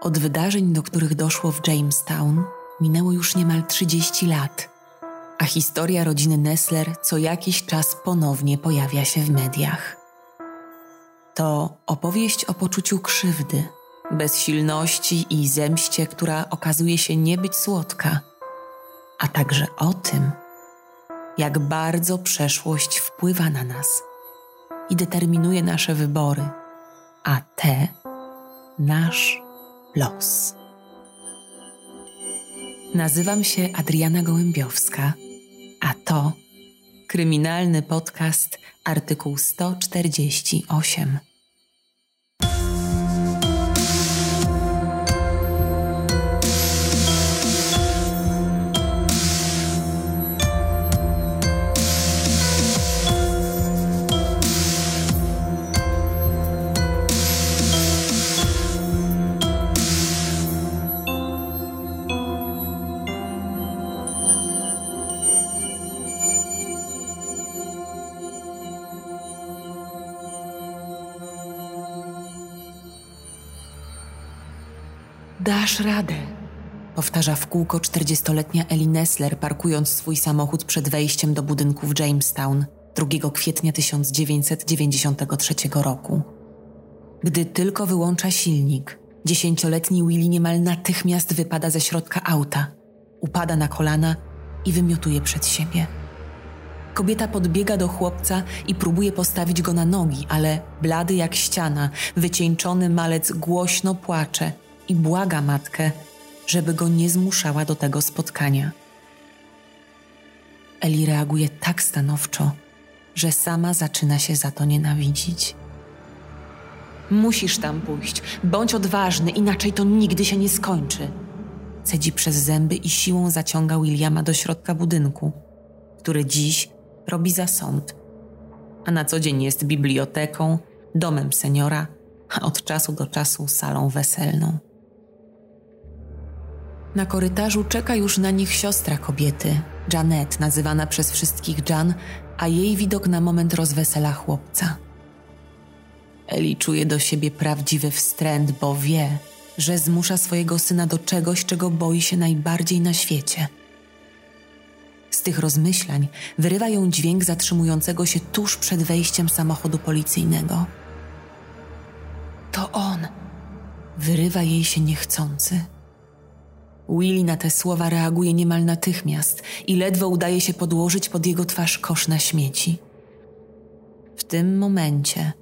Od wydarzeń, do których doszło w Jamestown, minęło już niemal 30 lat, a historia rodziny Nessler co jakiś czas ponownie pojawia się w mediach. To opowieść o poczuciu krzywdy, bezsilności i zemście, która okazuje się nie być słodka, a także o tym, jak bardzo przeszłość wpływa na nas i determinuje nasze wybory, a te nasz los. Nazywam się Adriana Gołębiowska, a to kryminalny podcast artykuł 148. Dasz radę, powtarza w kółko 40-letnia Ellie Nessler, parkując swój samochód przed wejściem do budynku w Jamestown 2 kwietnia 1993 roku. Gdy tylko wyłącza silnik, dziesięcioletni Willy niemal natychmiast wypada ze środka auta, upada na kolana i wymiotuje przed siebie. Kobieta podbiega do chłopca i próbuje postawić go na nogi, ale blady jak ściana, wycieńczony malec głośno płacze – i błaga matkę, żeby go nie zmuszała do tego spotkania. Eli reaguje tak stanowczo, że sama zaczyna się za to nienawidzić. Musisz tam pójść, bądź odważny, inaczej to nigdy się nie skończy. Cedzi przez zęby i siłą zaciąga Williama do środka budynku, który dziś robi za sąd, a na co dzień jest biblioteką, domem seniora, a od czasu do czasu salą weselną. Na korytarzu czeka już na nich siostra kobiety, Janet, nazywana przez wszystkich Jan, a jej widok na moment rozwesela chłopca. Eli czuje do siebie prawdziwy wstręt, bo wie, że zmusza swojego syna do czegoś, czego boi się najbardziej na świecie. Z tych rozmyślań wyrywa ją dźwięk zatrzymującego się tuż przed wejściem samochodu policyjnego. To on! Wyrywa jej się niechcący. Willy na te słowa reaguje niemal natychmiast i ledwo udaje się podłożyć pod jego twarz kosz na śmieci. W tym momencie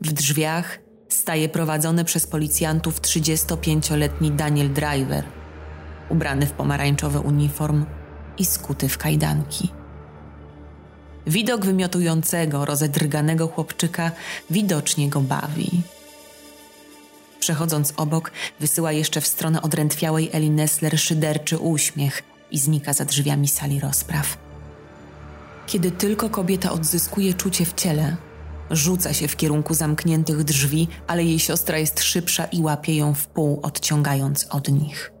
w drzwiach staje prowadzony przez policjantów 35-letni Daniel Driver, ubrany w pomarańczowy uniform i skuty w kajdanki. Widok wymiotującego, rozedrganego chłopczyka widocznie go bawi. Przechodząc obok, wysyła jeszcze w stronę odrętwiałej Eli Nessler szyderczy uśmiech i znika za drzwiami sali rozpraw. Kiedy tylko kobieta odzyskuje czucie w ciele, rzuca się w kierunku zamkniętych drzwi, ale jej siostra jest szybsza i łapie ją w pół, odciągając od nich.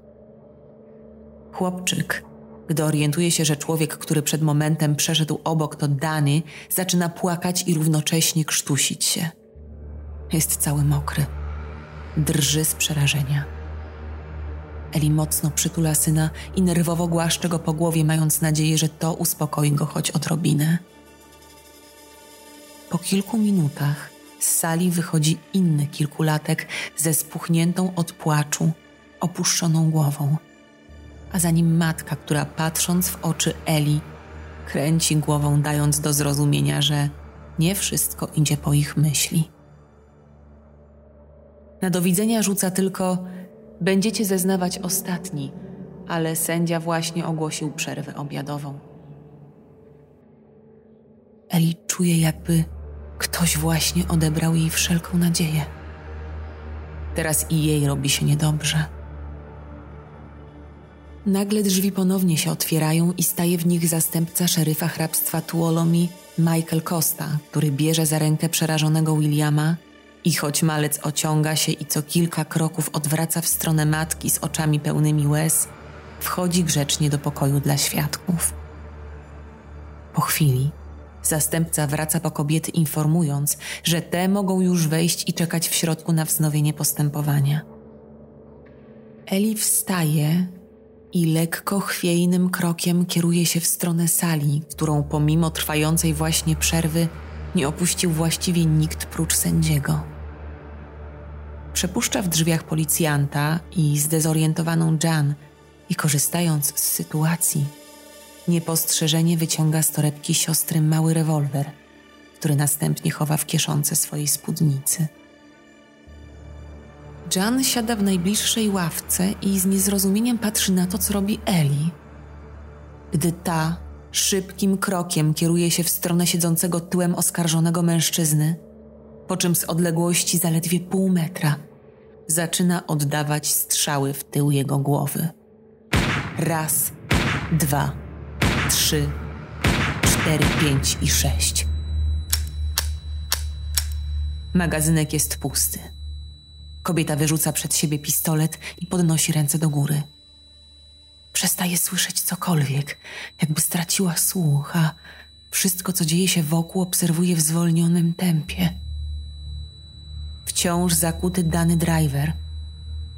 Chłopczyk, gdy orientuje się, że człowiek, który przed momentem przeszedł obok, to Dany, zaczyna płakać i równocześnie krztusić się. Jest cały mokry drży z przerażenia. Eli mocno przytula syna i nerwowo głaszcze go po głowie, mając nadzieję, że to uspokoi go choć odrobinę. Po kilku minutach z sali wychodzi inny kilkulatek ze spuchniętą od płaczu, opuszczoną głową, a za nim matka, która patrząc w oczy Eli, kręci głową, dając do zrozumienia, że nie wszystko idzie po ich myśli. Na do widzenia rzuca tylko: Będziecie zeznawać ostatni, ale sędzia właśnie ogłosił przerwę obiadową. Eli czuje, jakby ktoś właśnie odebrał jej wszelką nadzieję. Teraz i jej robi się niedobrze. Nagle drzwi ponownie się otwierają i staje w nich zastępca szeryfa hrabstwa Tuolomi, Michael Costa, który bierze za rękę przerażonego Williama i choć malec ociąga się i co kilka kroków odwraca w stronę matki z oczami pełnymi łez, wchodzi grzecznie do pokoju dla świadków. Po chwili zastępca wraca po kobiety, informując, że te mogą już wejść i czekać w środku na wznowienie postępowania. Eli wstaje i lekko chwiejnym krokiem kieruje się w stronę sali, którą pomimo trwającej właśnie przerwy nie opuścił właściwie nikt prócz sędziego. Przepuszcza w drzwiach policjanta i zdezorientowaną Jan i korzystając z sytuacji, niepostrzeżenie wyciąga z torebki siostry mały rewolwer, który następnie chowa w kieszonce swojej spódnicy. Jan siada w najbliższej ławce i z niezrozumieniem patrzy na to, co robi Eli. Gdy ta szybkim krokiem kieruje się w stronę siedzącego tyłem oskarżonego mężczyzny, po czym z odległości zaledwie pół metra zaczyna oddawać strzały w tył jego głowy. Raz, dwa, trzy, cztery, pięć i sześć. Magazynek jest pusty. Kobieta wyrzuca przed siebie pistolet i podnosi ręce do góry. Przestaje słyszeć cokolwiek, jakby straciła słuch, a wszystko, co dzieje się wokół, obserwuje w zwolnionym tempie. Wciąż zakuty dany driver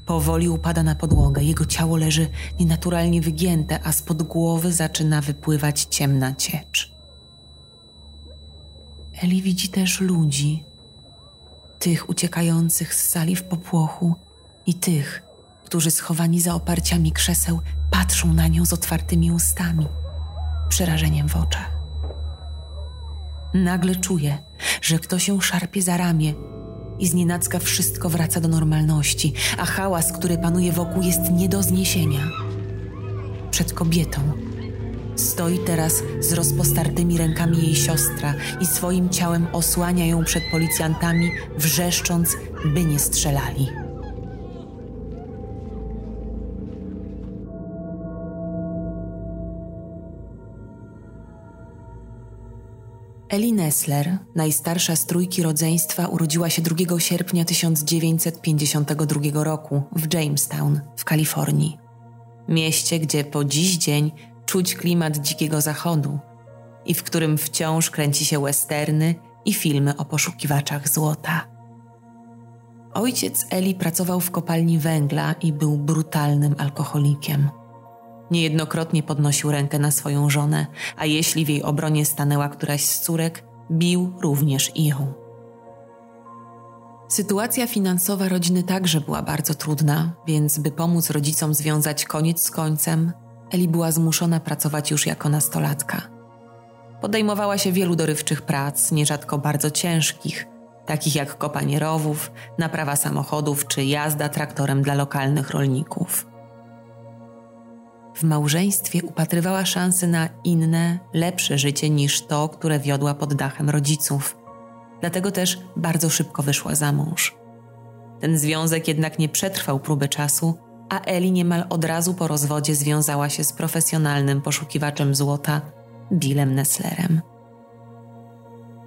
powoli upada na podłogę. Jego ciało leży nienaturalnie wygięte, a spod głowy zaczyna wypływać ciemna ciecz. Eli widzi też ludzi, tych uciekających z sali w popłochu i tych, którzy schowani za oparciami krzeseł patrzą na nią z otwartymi ustami, przerażeniem w oczach. Nagle czuje, że ktoś ją szarpie za ramię i znienacka wszystko wraca do normalności, a hałas, który panuje wokół, jest nie do zniesienia. Przed kobietą Stoi teraz z rozpostartymi rękami jej siostra i swoim ciałem osłania ją przed policjantami, wrzeszcząc, by nie strzelali. Nessler, najstarsza z trójki rodzeństwa, urodziła się 2 sierpnia 1952 roku w Jamestown w Kalifornii. Mieście, gdzie po dziś dzień czuć klimat dzikiego zachodu i w którym wciąż kręci się westerny i filmy o poszukiwaczach złota. Ojciec Eli pracował w kopalni węgla i był brutalnym alkoholikiem. Niejednokrotnie podnosił rękę na swoją żonę, a jeśli w jej obronie stanęła któraś z córek, bił również ją. Sytuacja finansowa rodziny także była bardzo trudna, więc by pomóc rodzicom związać koniec z końcem, Eli była zmuszona pracować już jako nastolatka. Podejmowała się wielu dorywczych prac, nierzadko bardzo ciężkich, takich jak kopanie rowów, naprawa samochodów czy jazda traktorem dla lokalnych rolników. W małżeństwie upatrywała szansy na inne, lepsze życie niż to, które wiodła pod dachem rodziców. Dlatego też bardzo szybko wyszła za mąż. Ten związek jednak nie przetrwał próby czasu a Eli niemal od razu po rozwodzie związała się z profesjonalnym poszukiwaczem złota Billem Nesslerem.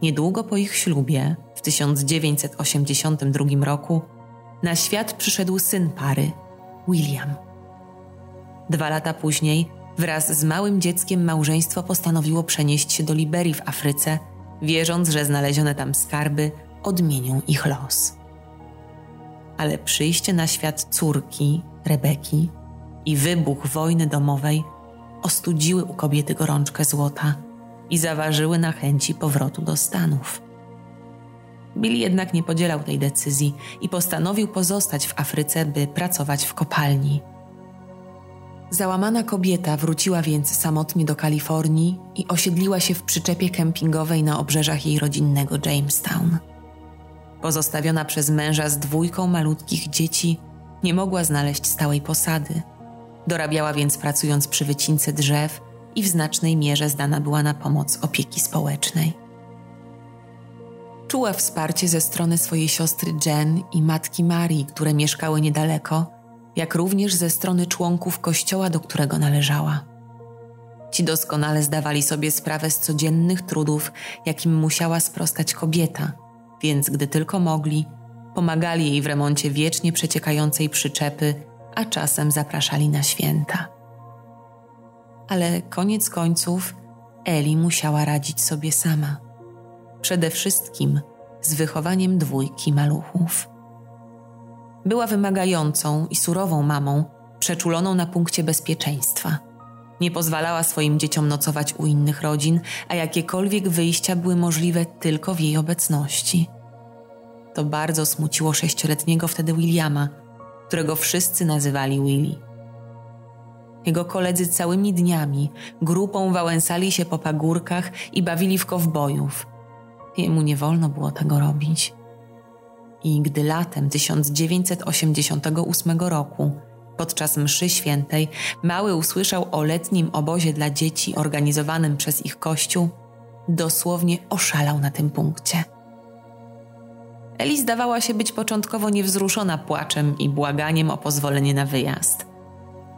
Niedługo po ich ślubie, w 1982 roku, na świat przyszedł syn pary, William. Dwa lata później, wraz z małym dzieckiem, małżeństwo postanowiło przenieść się do Liberii w Afryce, wierząc, że znalezione tam skarby odmienią ich los. Ale przyjście na świat córki, Rebeki i wybuch wojny domowej ostudziły u kobiety gorączkę złota i zaważyły na chęci powrotu do Stanów. Bill jednak nie podzielał tej decyzji i postanowił pozostać w Afryce, by pracować w kopalni. Załamana kobieta wróciła więc samotnie do Kalifornii i osiedliła się w przyczepie kempingowej na obrzeżach jej rodzinnego Jamestown. Pozostawiona przez męża z dwójką malutkich dzieci, nie mogła znaleźć stałej posady. Dorabiała więc pracując przy wycince drzew i w znacznej mierze zdana była na pomoc opieki społecznej. Czuła wsparcie ze strony swojej siostry Jen i matki Marii, które mieszkały niedaleko, jak również ze strony członków kościoła, do którego należała. Ci doskonale zdawali sobie sprawę z codziennych trudów, jakim musiała sprostać kobieta, więc gdy tylko mogli, Pomagali jej w remoncie wiecznie przeciekającej przyczepy, a czasem zapraszali na święta. Ale koniec końców Eli musiała radzić sobie sama. Przede wszystkim z wychowaniem dwójki maluchów. Była wymagającą i surową mamą, przeczuloną na punkcie bezpieczeństwa. Nie pozwalała swoim dzieciom nocować u innych rodzin, a jakiekolwiek wyjścia były możliwe tylko w jej obecności. To bardzo smuciło sześcioletniego wtedy Williama, którego wszyscy nazywali Willy. Jego koledzy całymi dniami grupą wałęsali się po pagórkach i bawili w kowbojów. Jemu nie wolno było tego robić. I gdy latem 1988 roku podczas mszy świętej mały usłyszał o letnim obozie dla dzieci organizowanym przez ich kościół, dosłownie oszalał na tym punkcie. Eli zdawała się być początkowo niewzruszona płaczem i błaganiem o pozwolenie na wyjazd,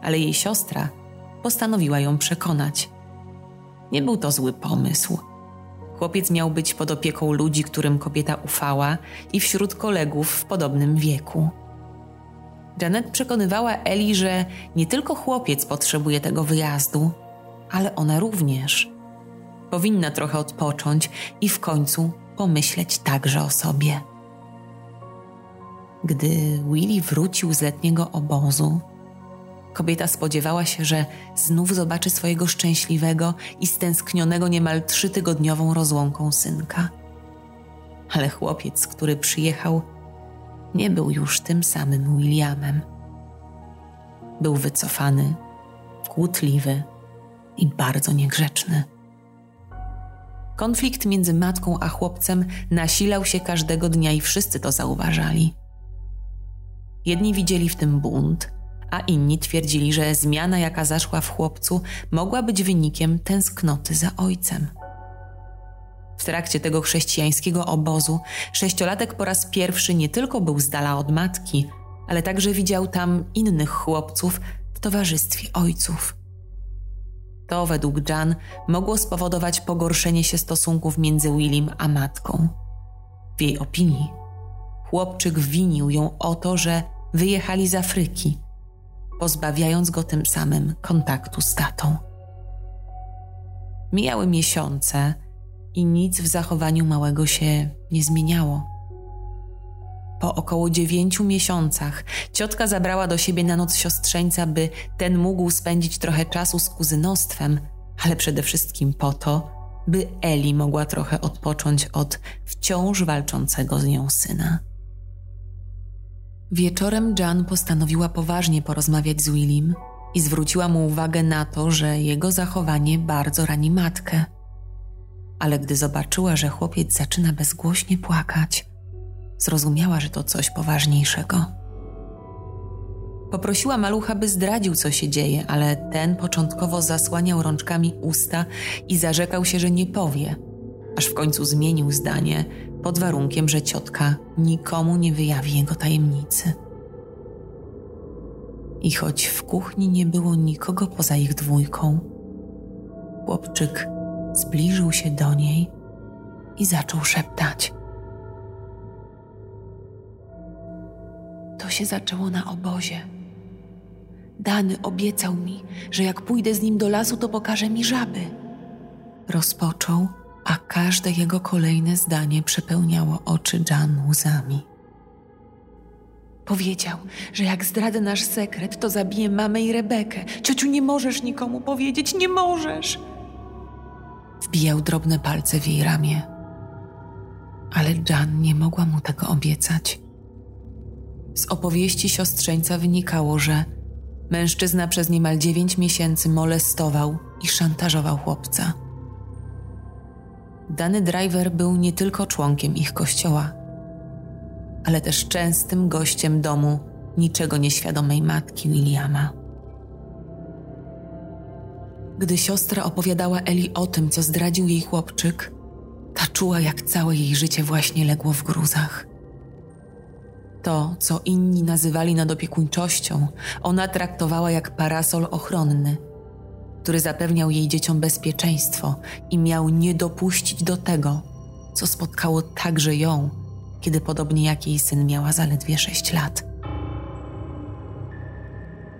ale jej siostra postanowiła ją przekonać. Nie był to zły pomysł. Chłopiec miał być pod opieką ludzi, którym kobieta ufała i wśród kolegów w podobnym wieku. Janet przekonywała Eli, że nie tylko chłopiec potrzebuje tego wyjazdu, ale ona również. Powinna trochę odpocząć i w końcu pomyśleć także o sobie. Gdy Willy wrócił z letniego obozu, kobieta spodziewała się, że znów zobaczy swojego szczęśliwego i stęsknionego niemal trzytygodniową rozłąką synka. Ale chłopiec, który przyjechał, nie był już tym samym Williamem. Był wycofany, kłótliwy i bardzo niegrzeczny. Konflikt między matką a chłopcem nasilał się każdego dnia i wszyscy to zauważali. Jedni widzieli w tym bunt, a inni twierdzili, że zmiana, jaka zaszła w chłopcu, mogła być wynikiem tęsknoty za ojcem. W trakcie tego chrześcijańskiego obozu sześciolatek po raz pierwszy nie tylko był z dala od matki, ale także widział tam innych chłopców w towarzystwie ojców. To według Jan mogło spowodować pogorszenie się stosunków między Willim a matką. W jej opinii chłopczyk winił ją o to, że wyjechali z Afryki, pozbawiając go tym samym kontaktu z tatą. Mijały miesiące, i nic w zachowaniu małego się nie zmieniało. Po około dziewięciu miesiącach ciotka zabrała do siebie na noc siostrzeńca, by ten mógł spędzić trochę czasu z kuzynostwem, ale przede wszystkim po to, by Eli mogła trochę odpocząć od wciąż walczącego z nią syna. Wieczorem Jan postanowiła poważnie porozmawiać z Willim i zwróciła mu uwagę na to, że jego zachowanie bardzo rani matkę ale gdy zobaczyła, że chłopiec zaczyna bezgłośnie płakać, zrozumiała, że to coś poważniejszego. Poprosiła malucha, by zdradził, co się dzieje, ale ten początkowo zasłaniał rączkami usta i zarzekał się, że nie powie, aż w końcu zmienił zdanie pod warunkiem, że ciotka nikomu nie wyjawi jego tajemnicy. I choć w kuchni nie było nikogo poza ich dwójką, chłopczyk zbliżył się do niej i zaczął szeptać. To się zaczęło na obozie. Dany obiecał mi, że jak pójdę z nim do lasu, to pokaże mi żaby. Rozpoczął, a każde jego kolejne zdanie przepełniało oczy Jan łzami. Powiedział, że jak zdradzę nasz sekret, to zabiję mamę i Rebekę. Ciociu, nie możesz nikomu powiedzieć, nie możesz. Wbijał drobne palce w jej ramię. Ale Jan nie mogła mu tego obiecać. Z opowieści siostrzeńca wynikało, że mężczyzna przez niemal dziewięć miesięcy molestował i szantażował chłopca. Dany driver był nie tylko członkiem ich kościoła, ale też częstym gościem domu niczego nieświadomej matki Williama. Gdy siostra opowiadała Eli o tym, co zdradził jej chłopczyk, ta czuła, jak całe jej życie właśnie legło w gruzach. To, co inni nazywali nadopiekuńczością, ona traktowała jak parasol ochronny, który zapewniał jej dzieciom bezpieczeństwo i miał nie dopuścić do tego, co spotkało także ją, kiedy podobnie jak jej syn miała zaledwie sześć lat.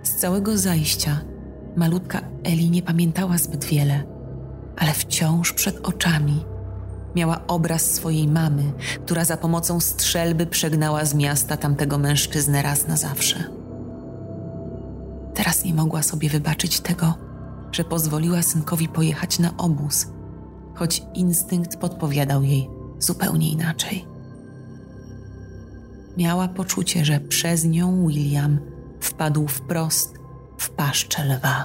Z całego zajścia Malutka Eli nie pamiętała zbyt wiele, ale wciąż przed oczami miała obraz swojej mamy, która za pomocą strzelby przegnała z miasta tamtego mężczyznę raz na zawsze. Teraz nie mogła sobie wybaczyć tego, że pozwoliła synkowi pojechać na obóz, choć instynkt podpowiadał jej zupełnie inaczej. Miała poczucie, że przez nią William wpadł wprost w paszczę lwa.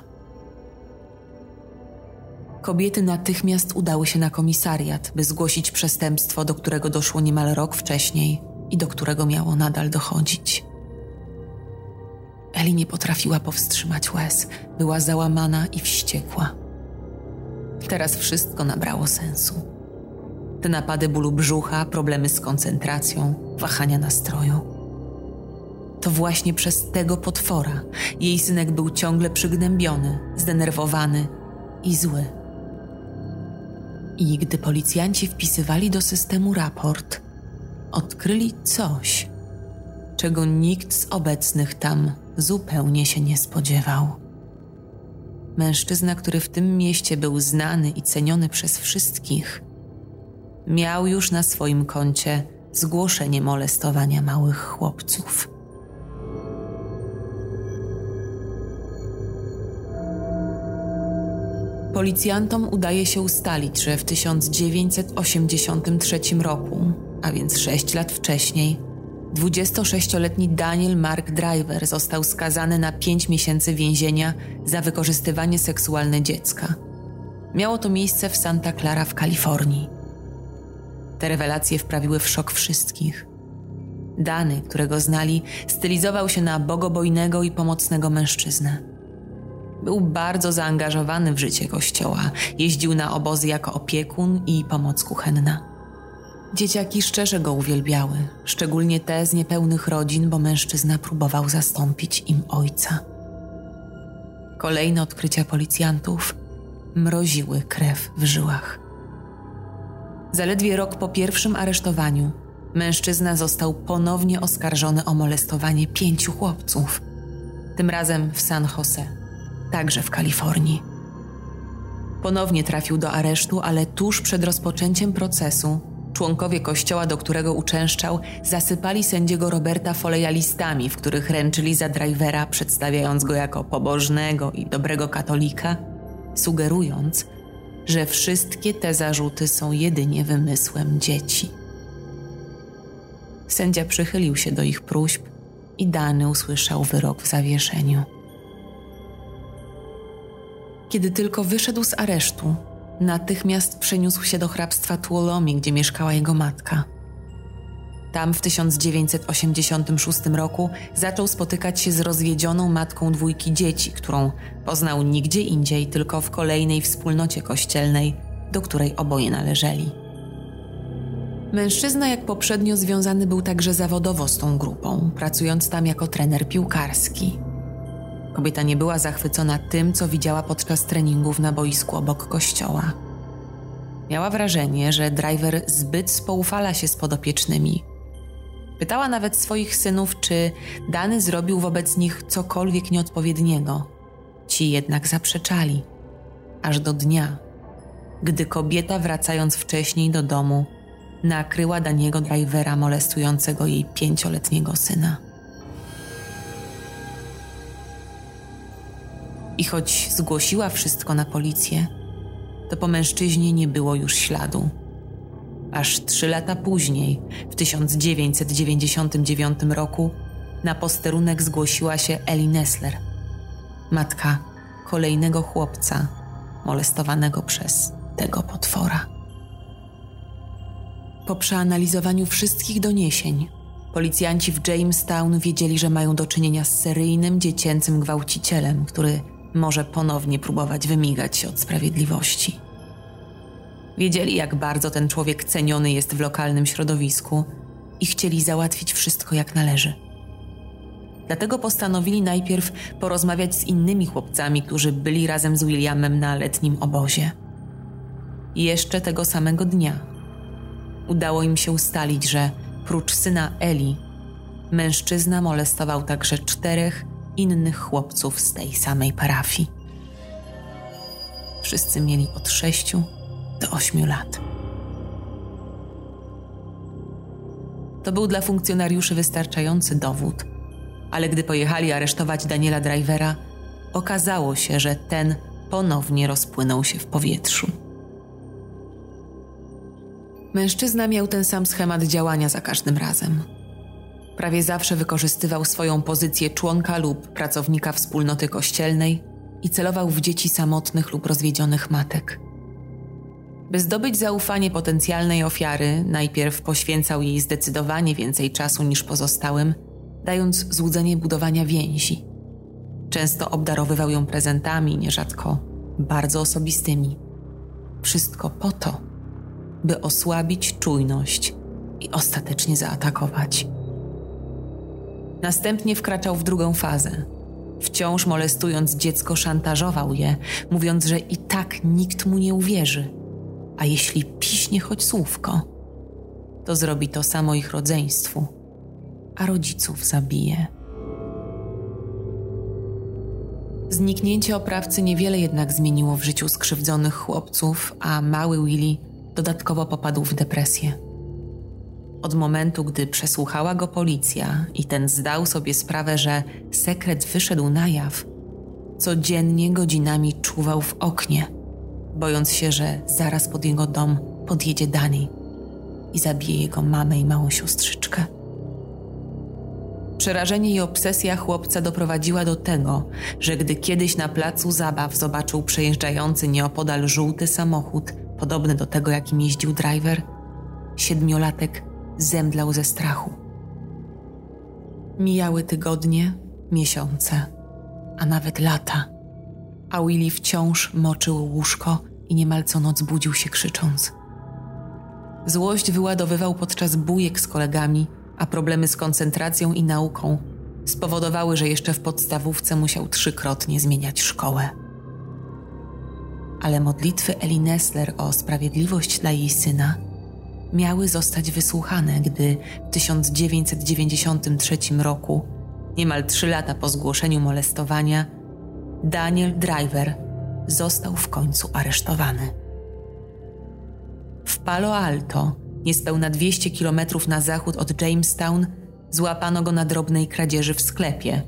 Kobiety natychmiast udały się na komisariat, by zgłosić przestępstwo, do którego doszło niemal rok wcześniej i do którego miało nadal dochodzić. Eli nie potrafiła powstrzymać łez, była załamana i wściekła. Teraz wszystko nabrało sensu. Te napady bólu brzucha, problemy z koncentracją, wahania nastroju. To właśnie przez tego potwora jej synek był ciągle przygnębiony, zdenerwowany i zły. I gdy policjanci wpisywali do systemu raport, odkryli coś, czego nikt z obecnych tam zupełnie się nie spodziewał. Mężczyzna, który w tym mieście był znany i ceniony przez wszystkich, miał już na swoim koncie zgłoszenie molestowania małych chłopców. Policjantom udaje się ustalić, że w 1983 roku, a więc 6 lat wcześniej, 26-letni Daniel Mark Driver został skazany na 5 miesięcy więzienia za wykorzystywanie seksualne dziecka. Miało to miejsce w Santa Clara w Kalifornii. Te rewelacje wprawiły w szok wszystkich. Dany, którego znali, stylizował się na bogobojnego i pomocnego mężczyznę. Był bardzo zaangażowany w życie kościoła, jeździł na obozy jako opiekun i pomoc kuchenna. Dzieciaki szczerze go uwielbiały, szczególnie te z niepełnych rodzin, bo mężczyzna próbował zastąpić im ojca. Kolejne odkrycia policjantów mroziły krew w żyłach. Zaledwie rok po pierwszym aresztowaniu mężczyzna został ponownie oskarżony o molestowanie pięciu chłopców, tym razem w San Jose, także w Kalifornii. Ponownie trafił do aresztu, ale tuż przed rozpoczęciem procesu członkowie kościoła, do którego uczęszczał, zasypali sędziego Roberta Foleja listami, w których ręczyli za drivera, przedstawiając go jako pobożnego i dobrego katolika, sugerując, że wszystkie te zarzuty są jedynie wymysłem dzieci. Sędzia przychylił się do ich próśb i Dany usłyszał wyrok w zawieszeniu. Kiedy tylko wyszedł z aresztu, natychmiast przeniósł się do hrabstwa Tuolomi, gdzie mieszkała jego matka. Tam w 1986 roku zaczął spotykać się z rozwiedzioną matką dwójki dzieci, którą poznał nigdzie indziej, tylko w kolejnej wspólnocie kościelnej, do której oboje należeli. Mężczyzna, jak poprzednio, związany był także zawodowo z tą grupą, pracując tam jako trener piłkarski. Kobieta nie była zachwycona tym, co widziała podczas treningów na boisku obok kościoła. Miała wrażenie, że driver zbyt spoufala się z podopiecznymi. Pytała nawet swoich synów, czy Dany zrobił wobec nich cokolwiek nieodpowiedniego. Ci jednak zaprzeczali, aż do dnia, gdy kobieta, wracając wcześniej do domu, nakryła Daniego drivera molestującego jej pięcioletniego syna. I choć zgłosiła wszystko na policję, to po mężczyźnie nie było już śladu. Aż trzy lata później, w 1999 roku, na posterunek zgłosiła się Eli Nessler, matka kolejnego chłopca molestowanego przez tego potwora. Po przeanalizowaniu wszystkich doniesień, policjanci w Jamestown wiedzieli, że mają do czynienia z seryjnym dziecięcym gwałcicielem, który może ponownie próbować wymigać się od sprawiedliwości. Wiedzieli, jak bardzo ten człowiek ceniony jest w lokalnym środowisku i chcieli załatwić wszystko jak należy. Dlatego postanowili najpierw porozmawiać z innymi chłopcami, którzy byli razem z Williamem na letnim obozie. Jeszcze tego samego dnia udało im się ustalić, że prócz syna Eli, mężczyzna molestował także czterech innych chłopców z tej samej parafii. Wszyscy mieli od sześciu do ośmiu lat. To był dla funkcjonariuszy wystarczający dowód, ale gdy pojechali aresztować Daniela Drivera, okazało się, że ten ponownie rozpłynął się w powietrzu. Mężczyzna miał ten sam schemat działania za każdym razem. Prawie zawsze wykorzystywał swoją pozycję członka lub pracownika wspólnoty kościelnej i celował w dzieci samotnych lub rozwiedzionych matek. By zdobyć zaufanie potencjalnej ofiary, najpierw poświęcał jej zdecydowanie więcej czasu niż pozostałym, dając złudzenie budowania więzi. Często obdarowywał ją prezentami, nierzadko bardzo osobistymi. Wszystko po to, by osłabić czujność i ostatecznie zaatakować. Następnie wkraczał w drugą fazę. Wciąż molestując dziecko, szantażował je, mówiąc, że i tak nikt mu nie uwierzy. A jeśli piśnie choć słówko, to zrobi to samo ich rodzeństwu, a rodziców zabije. Zniknięcie oprawcy niewiele jednak zmieniło w życiu skrzywdzonych chłopców, a mały Willy dodatkowo popadł w depresję. Od momentu, gdy przesłuchała go policja i ten zdał sobie sprawę, że sekret wyszedł na jaw, codziennie godzinami czuwał w oknie, bojąc się, że zaraz pod jego dom podjedzie Dani i zabije jego mamę i małą siostrzyczkę. Przerażenie i obsesja chłopca doprowadziła do tego, że gdy kiedyś na placu zabaw zobaczył przejeżdżający nieopodal żółty samochód, podobny do tego, jakim jeździł driver, siedmiolatek zemdlał ze strachu. Mijały tygodnie, miesiące, a nawet lata, a Willy wciąż moczył łóżko i niemal co noc budził się krzycząc. Złość wyładowywał podczas bujek z kolegami, a problemy z koncentracją i nauką spowodowały, że jeszcze w podstawówce musiał trzykrotnie zmieniać szkołę. Ale modlitwy Eli Nessler o sprawiedliwość dla jej syna miały zostać wysłuchane, gdy w 1993 roku, niemal trzy lata po zgłoszeniu molestowania, Daniel Driver został w końcu aresztowany. W Palo Alto, niespełna 200 kilometrów na zachód od Jamestown, złapano go na drobnej kradzieży w sklepie,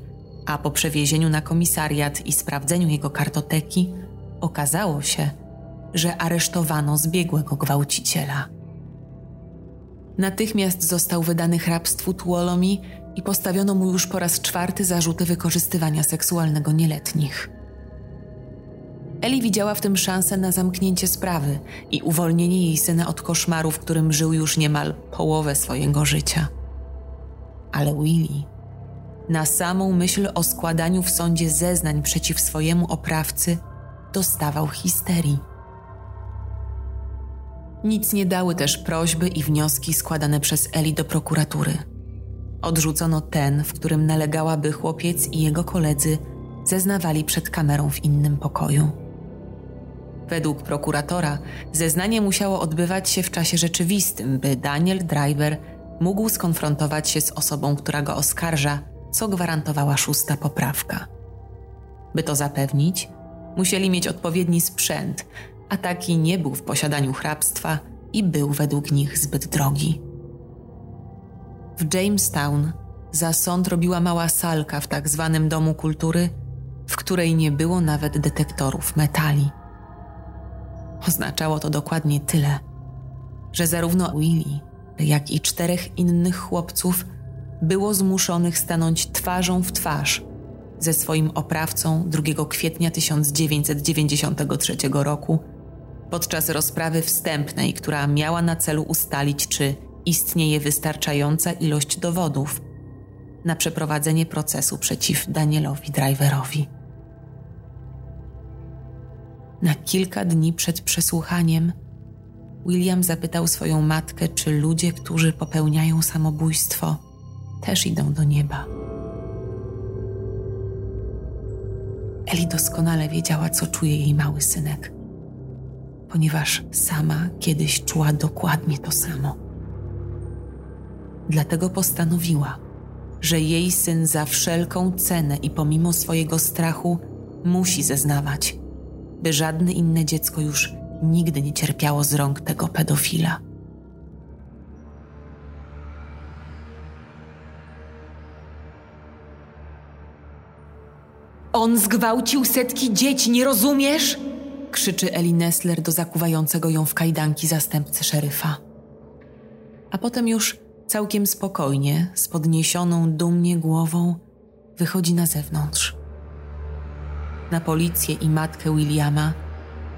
a po przewiezieniu na komisariat i sprawdzeniu jego kartoteki okazało się, że aresztowano zbiegłego gwałciciela. Natychmiast został wydany hrabstwu Tuolomi i postawiono mu już po raz czwarty zarzuty wykorzystywania seksualnego nieletnich. Eli widziała w tym szansę na zamknięcie sprawy i uwolnienie jej syna od koszmaru, w którym żył już niemal połowę swojego życia. Ale Willy, na samą myśl o składaniu w sądzie zeznań przeciw swojemu oprawcy, dostawał histerii. Nic nie dały też prośby i wnioski składane przez Eli do prokuratury. Odrzucono ten, w którym nalegała, by chłopiec i jego koledzy zeznawali przed kamerą w innym pokoju. Według prokuratora zeznanie musiało odbywać się w czasie rzeczywistym, by Daniel Driver mógł skonfrontować się z osobą, która go oskarża, co gwarantowała szósta poprawka. By to zapewnić, musieli mieć odpowiedni sprzęt, a taki nie był w posiadaniu hrabstwa i był według nich zbyt drogi. W Jamestown za sąd robiła mała salka w tak zwanym domu kultury, w której nie było nawet detektorów metali. Oznaczało to dokładnie tyle, że zarówno Willy, jak i czterech innych chłopców było zmuszonych stanąć twarzą w twarz ze swoim oprawcą 2 kwietnia 1993 roku podczas rozprawy wstępnej, która miała na celu ustalić, czy istnieje wystarczająca ilość dowodów na przeprowadzenie procesu przeciw Danielowi Driverowi. Na kilka dni przed przesłuchaniem William zapytał swoją matkę, czy ludzie, którzy popełniają samobójstwo, też idą do nieba. Eli doskonale wiedziała, co czuje jej mały synek ponieważ sama kiedyś czuła dokładnie to samo. Dlatego postanowiła, że jej syn za wszelką cenę i pomimo swojego strachu musi zeznawać, by żadne inne dziecko już nigdy nie cierpiało z rąk tego pedofila. On zgwałcił setki dzieci, nie rozumiesz? Krzyczy Eli Nessler do zakuwającego ją w kajdanki zastępcy szeryfa. A potem już całkiem spokojnie, z podniesioną dumnie głową, wychodzi na zewnątrz. Na policję i matkę Williama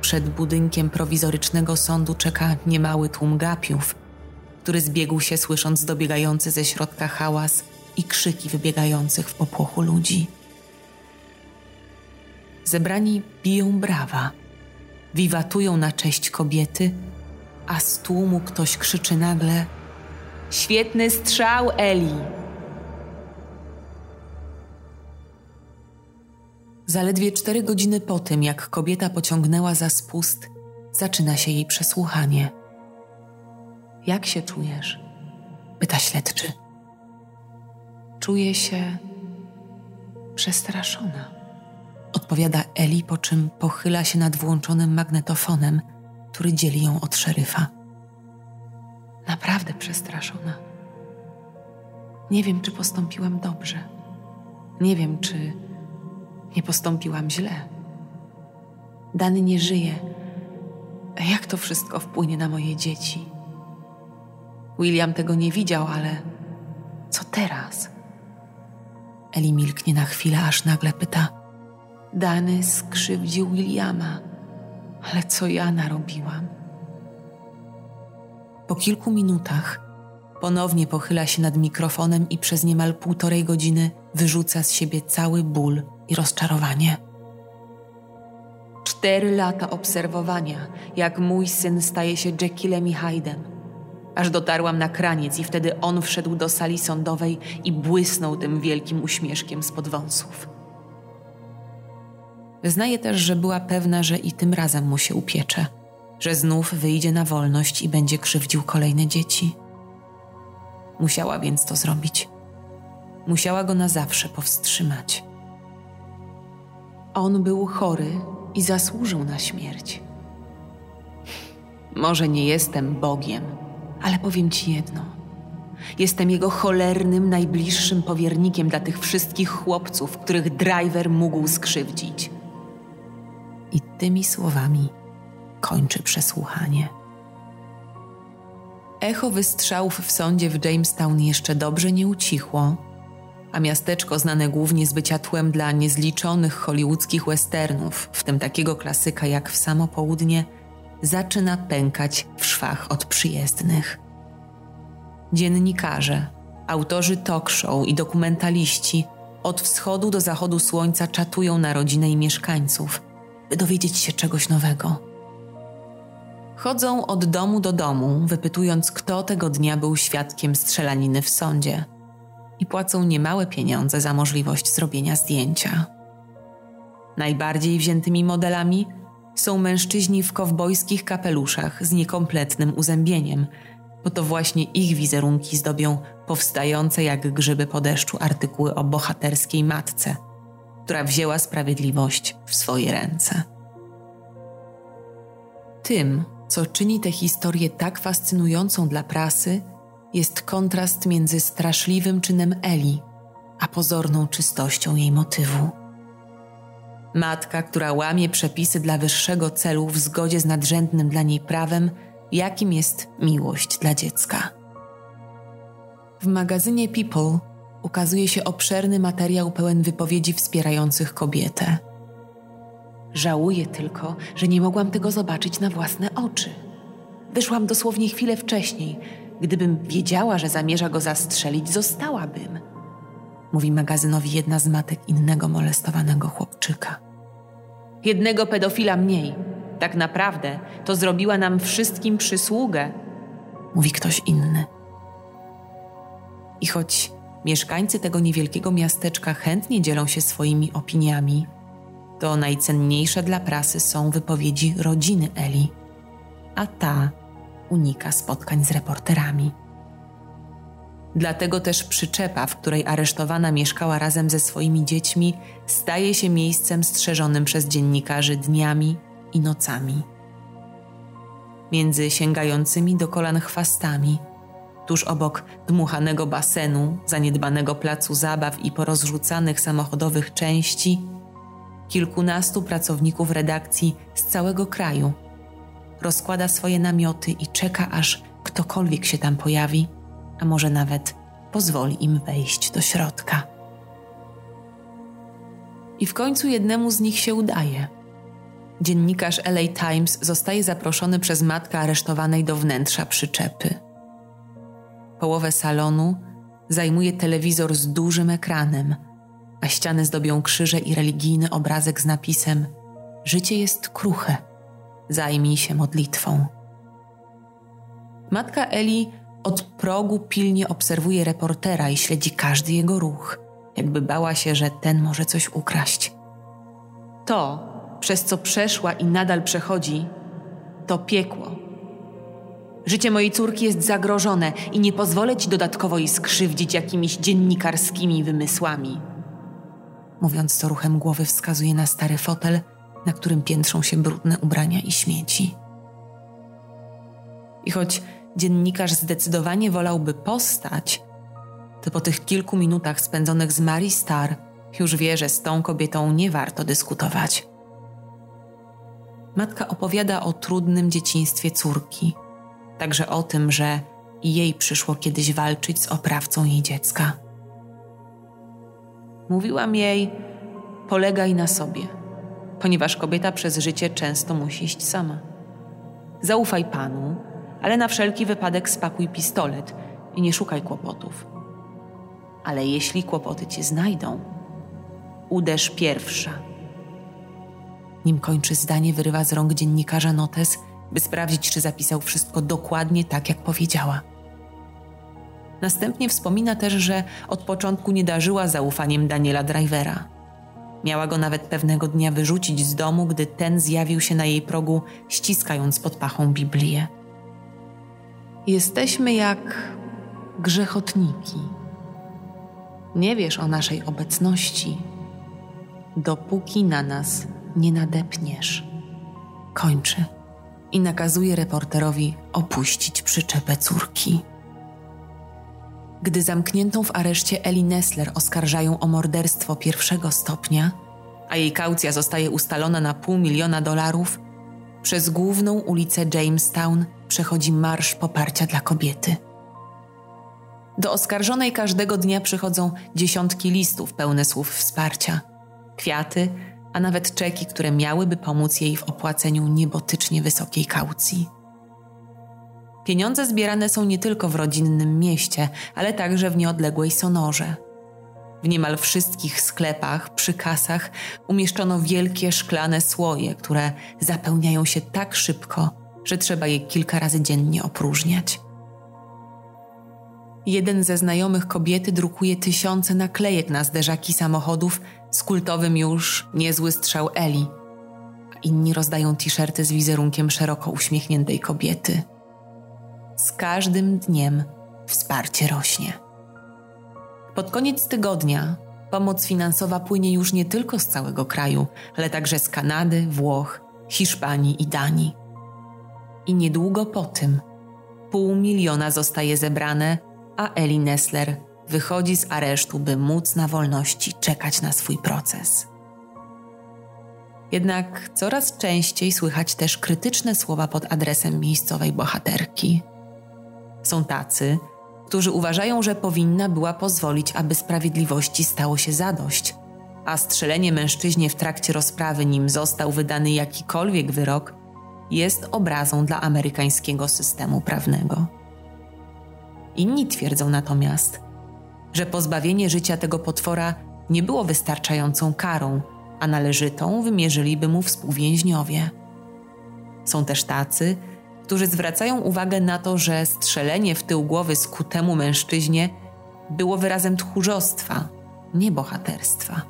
przed budynkiem prowizorycznego sądu czeka niemały tłum gapiów, który zbiegł się słysząc dobiegający ze środka hałas i krzyki wybiegających w popłochu ludzi. Zebrani biją brawa, wiwatują na cześć kobiety, a z tłumu ktoś krzyczy nagle: Świetny strzał, Eli! Zaledwie cztery godziny po tym, jak kobieta pociągnęła za spust, zaczyna się jej przesłuchanie. Jak się czujesz? pyta śledczy. Czuję się przestraszona. Odpowiada Eli, po czym pochyla się nad włączonym magnetofonem, który dzieli ją od szeryfa. Naprawdę przestraszona. Nie wiem, czy postąpiłam dobrze. Nie wiem, czy nie postąpiłam źle. Dany nie żyje. Jak to wszystko wpłynie na moje dzieci? William tego nie widział, ale co teraz? Eli milknie na chwilę, aż nagle pyta: Dany skrzywdził Williama, ale co ja narobiłam? Po kilku minutach ponownie pochyla się nad mikrofonem i przez niemal półtorej godziny wyrzuca z siebie cały ból i rozczarowanie. Cztery lata obserwowania, jak mój syn staje się Jekyllem i Hyde'em. Aż dotarłam na kraniec i wtedy on wszedł do sali sądowej i błysnął tym wielkim uśmieszkiem spod wąsów. Wyznaje też, że była pewna, że i tym razem mu się upiecze, że znów wyjdzie na wolność i będzie krzywdził kolejne dzieci. Musiała więc to zrobić. Musiała go na zawsze powstrzymać. On był chory i zasłużył na śmierć. Może nie jestem Bogiem, ale powiem ci jedno. Jestem jego cholernym, najbliższym powiernikiem dla tych wszystkich chłopców, których driver mógł skrzywdzić. I tymi słowami kończy przesłuchanie. Echo wystrzałów w sądzie w Jamestown jeszcze dobrze nie ucichło, a miasteczko znane głównie z bycia tłem dla niezliczonych hollywoodzkich westernów, w tym takiego klasyka jak w samo południe, zaczyna pękać w szwach od przyjezdnych. Dziennikarze, autorzy talk show i dokumentaliści od wschodu do zachodu słońca czatują na rodzinę i mieszkańców, by dowiedzieć się czegoś nowego. Chodzą od domu do domu, wypytując, kto tego dnia był świadkiem strzelaniny w sądzie – i płacą niemałe pieniądze za możliwość zrobienia zdjęcia. Najbardziej wziętymi modelami są mężczyźni w kowbojskich kapeluszach z niekompletnym uzębieniem, bo to właśnie ich wizerunki zdobią powstające jak grzyby po deszczu artykuły o bohaterskiej matce, która wzięła sprawiedliwość w swoje ręce. Tym, co czyni tę historię tak fascynującą dla prasy, jest kontrast między straszliwym czynem Eli, a pozorną czystością jej motywu. Matka, która łamie przepisy dla wyższego celu w zgodzie z nadrzędnym dla niej prawem, jakim jest miłość dla dziecka. W magazynie People ukazuje się obszerny materiał pełen wypowiedzi wspierających kobietę. Żałuję tylko, że nie mogłam tego zobaczyć na własne oczy. Wyszłam dosłownie chwilę wcześniej, Gdybym wiedziała, że zamierza go zastrzelić, zostałabym. Mówi magazynowi jedna z matek innego molestowanego chłopczyka. Jednego pedofila mniej. Tak naprawdę to zrobiła nam wszystkim przysługę, mówi ktoś inny. I choć mieszkańcy tego niewielkiego miasteczka chętnie dzielą się swoimi opiniami, to najcenniejsze dla prasy są wypowiedzi rodziny Eli, a ta unika spotkań z reporterami. Dlatego też przyczepa, w której aresztowana mieszkała razem ze swoimi dziećmi, staje się miejscem strzeżonym przez dziennikarzy dniami i nocami. Między sięgającymi do kolan chwastami, tuż obok dmuchanego basenu, zaniedbanego placu zabaw i porozrzucanych samochodowych części, kilkunastu pracowników redakcji z całego kraju. Rozkłada swoje namioty i czeka, aż ktokolwiek się tam pojawi, a może nawet pozwoli im wejść do środka. I w końcu jednemu z nich się udaje. Dziennikarz LA Times zostaje zaproszony przez matkę aresztowanej do wnętrza przyczepy. Połowę salonu zajmuje telewizor z dużym ekranem, a ściany zdobią krzyże i religijny obrazek z napisem: Życie jest kruche, zajmij się modlitwą. Matka Eli od progu pilnie obserwuje reportera i śledzi każdy jego ruch, jakby bała się, że ten może coś ukraść. To, przez co przeszła i nadal przechodzi, to piekło. Życie mojej córki jest zagrożone i nie pozwolę ci dodatkowo jej skrzywdzić jakimiś dziennikarskimi wymysłami. Mówiąc to ruchem głowy, wskazuje na stary fotel, na którym piętrzą się brudne ubrania i śmieci. I choć dziennikarz zdecydowanie wolałby postać, to po tych kilku minutach spędzonych z Mary Star już wie, że z tą kobietą nie warto dyskutować. Matka opowiada o trudnym dzieciństwie córki, także o tym, że jej przyszło kiedyś walczyć z oprawcą jej dziecka. Mówiłam jej: polegaj na sobie, ponieważ kobieta przez życie często musi iść sama. Zaufaj panu, ale na wszelki wypadek spakuj pistolet i nie szukaj kłopotów. Ale jeśli kłopoty cię znajdą, uderz pierwsza. Nim kończy zdanie, wyrywa z rąk dziennikarza notes, by sprawdzić, czy zapisał wszystko dokładnie tak, jak powiedziała. Następnie wspomina też, że od początku nie darzyła zaufaniem Daniela Drivera. Miała go nawet pewnego dnia wyrzucić z domu, gdy ten zjawił się na jej progu, ściskając pod pachą Biblię. Jesteśmy jak grzechotniki. Nie wiesz o naszej obecności, dopóki na nas nie nadepniesz. Kończy i nakazuje reporterowi opuścić przyczepę córki. Gdy zamkniętą w areszcie Eli Nessler oskarżają o morderstwo pierwszego stopnia, a jej kaucja zostaje ustalona na pół miliona dolarów, przez główną ulicę Jamestown przechodzi marsz poparcia dla kobiety. Do oskarżonej każdego dnia przychodzą dziesiątki listów pełne słów wsparcia, kwiaty, a nawet czeki, które miałyby pomóc jej w opłaceniu niebotycznie wysokiej kaucji. Pieniądze zbierane są nie tylko w rodzinnym mieście, ale także w nieodległej Sonorze. W niemal wszystkich sklepach, przy kasach umieszczono wielkie szklane słoje, które zapełniają się tak szybko, że trzeba je kilka razy dziennie opróżniać. Jeden ze znajomych kobiety drukuje tysiące naklejek na zderzaki samochodów z kultowym już niezły strzał Eli, inni rozdają t-shirty z wizerunkiem szeroko uśmiechniętej kobiety. Z każdym dniem wsparcie rośnie. Pod koniec tygodnia pomoc finansowa płynie już nie tylko z całego kraju, ale także z Kanady, Włoch, Hiszpanii i Danii. I niedługo po tym pół miliona zostaje zebrane, a Eli Nessler wychodzi z aresztu, by móc na wolności czekać na swój proces. Jednak coraz częściej słychać też krytyczne słowa pod adresem miejscowej bohaterki. Są tacy, którzy uważają, że powinna była pozwolić, aby sprawiedliwości stało się zadość, a strzelenie mężczyźnie w trakcie rozprawy, nim został wydany jakikolwiek wyrok, jest obrazą dla amerykańskiego systemu prawnego. Inni twierdzą natomiast, że pozbawienie życia tego potwora nie było wystarczającą karą, a należytą wymierzyliby mu współwięźniowie. Są też tacy, którzy zwracają uwagę na to, że strzelenie w tył głowy skutemu mężczyźnie było wyrazem tchórzostwa, nie bohaterstwa.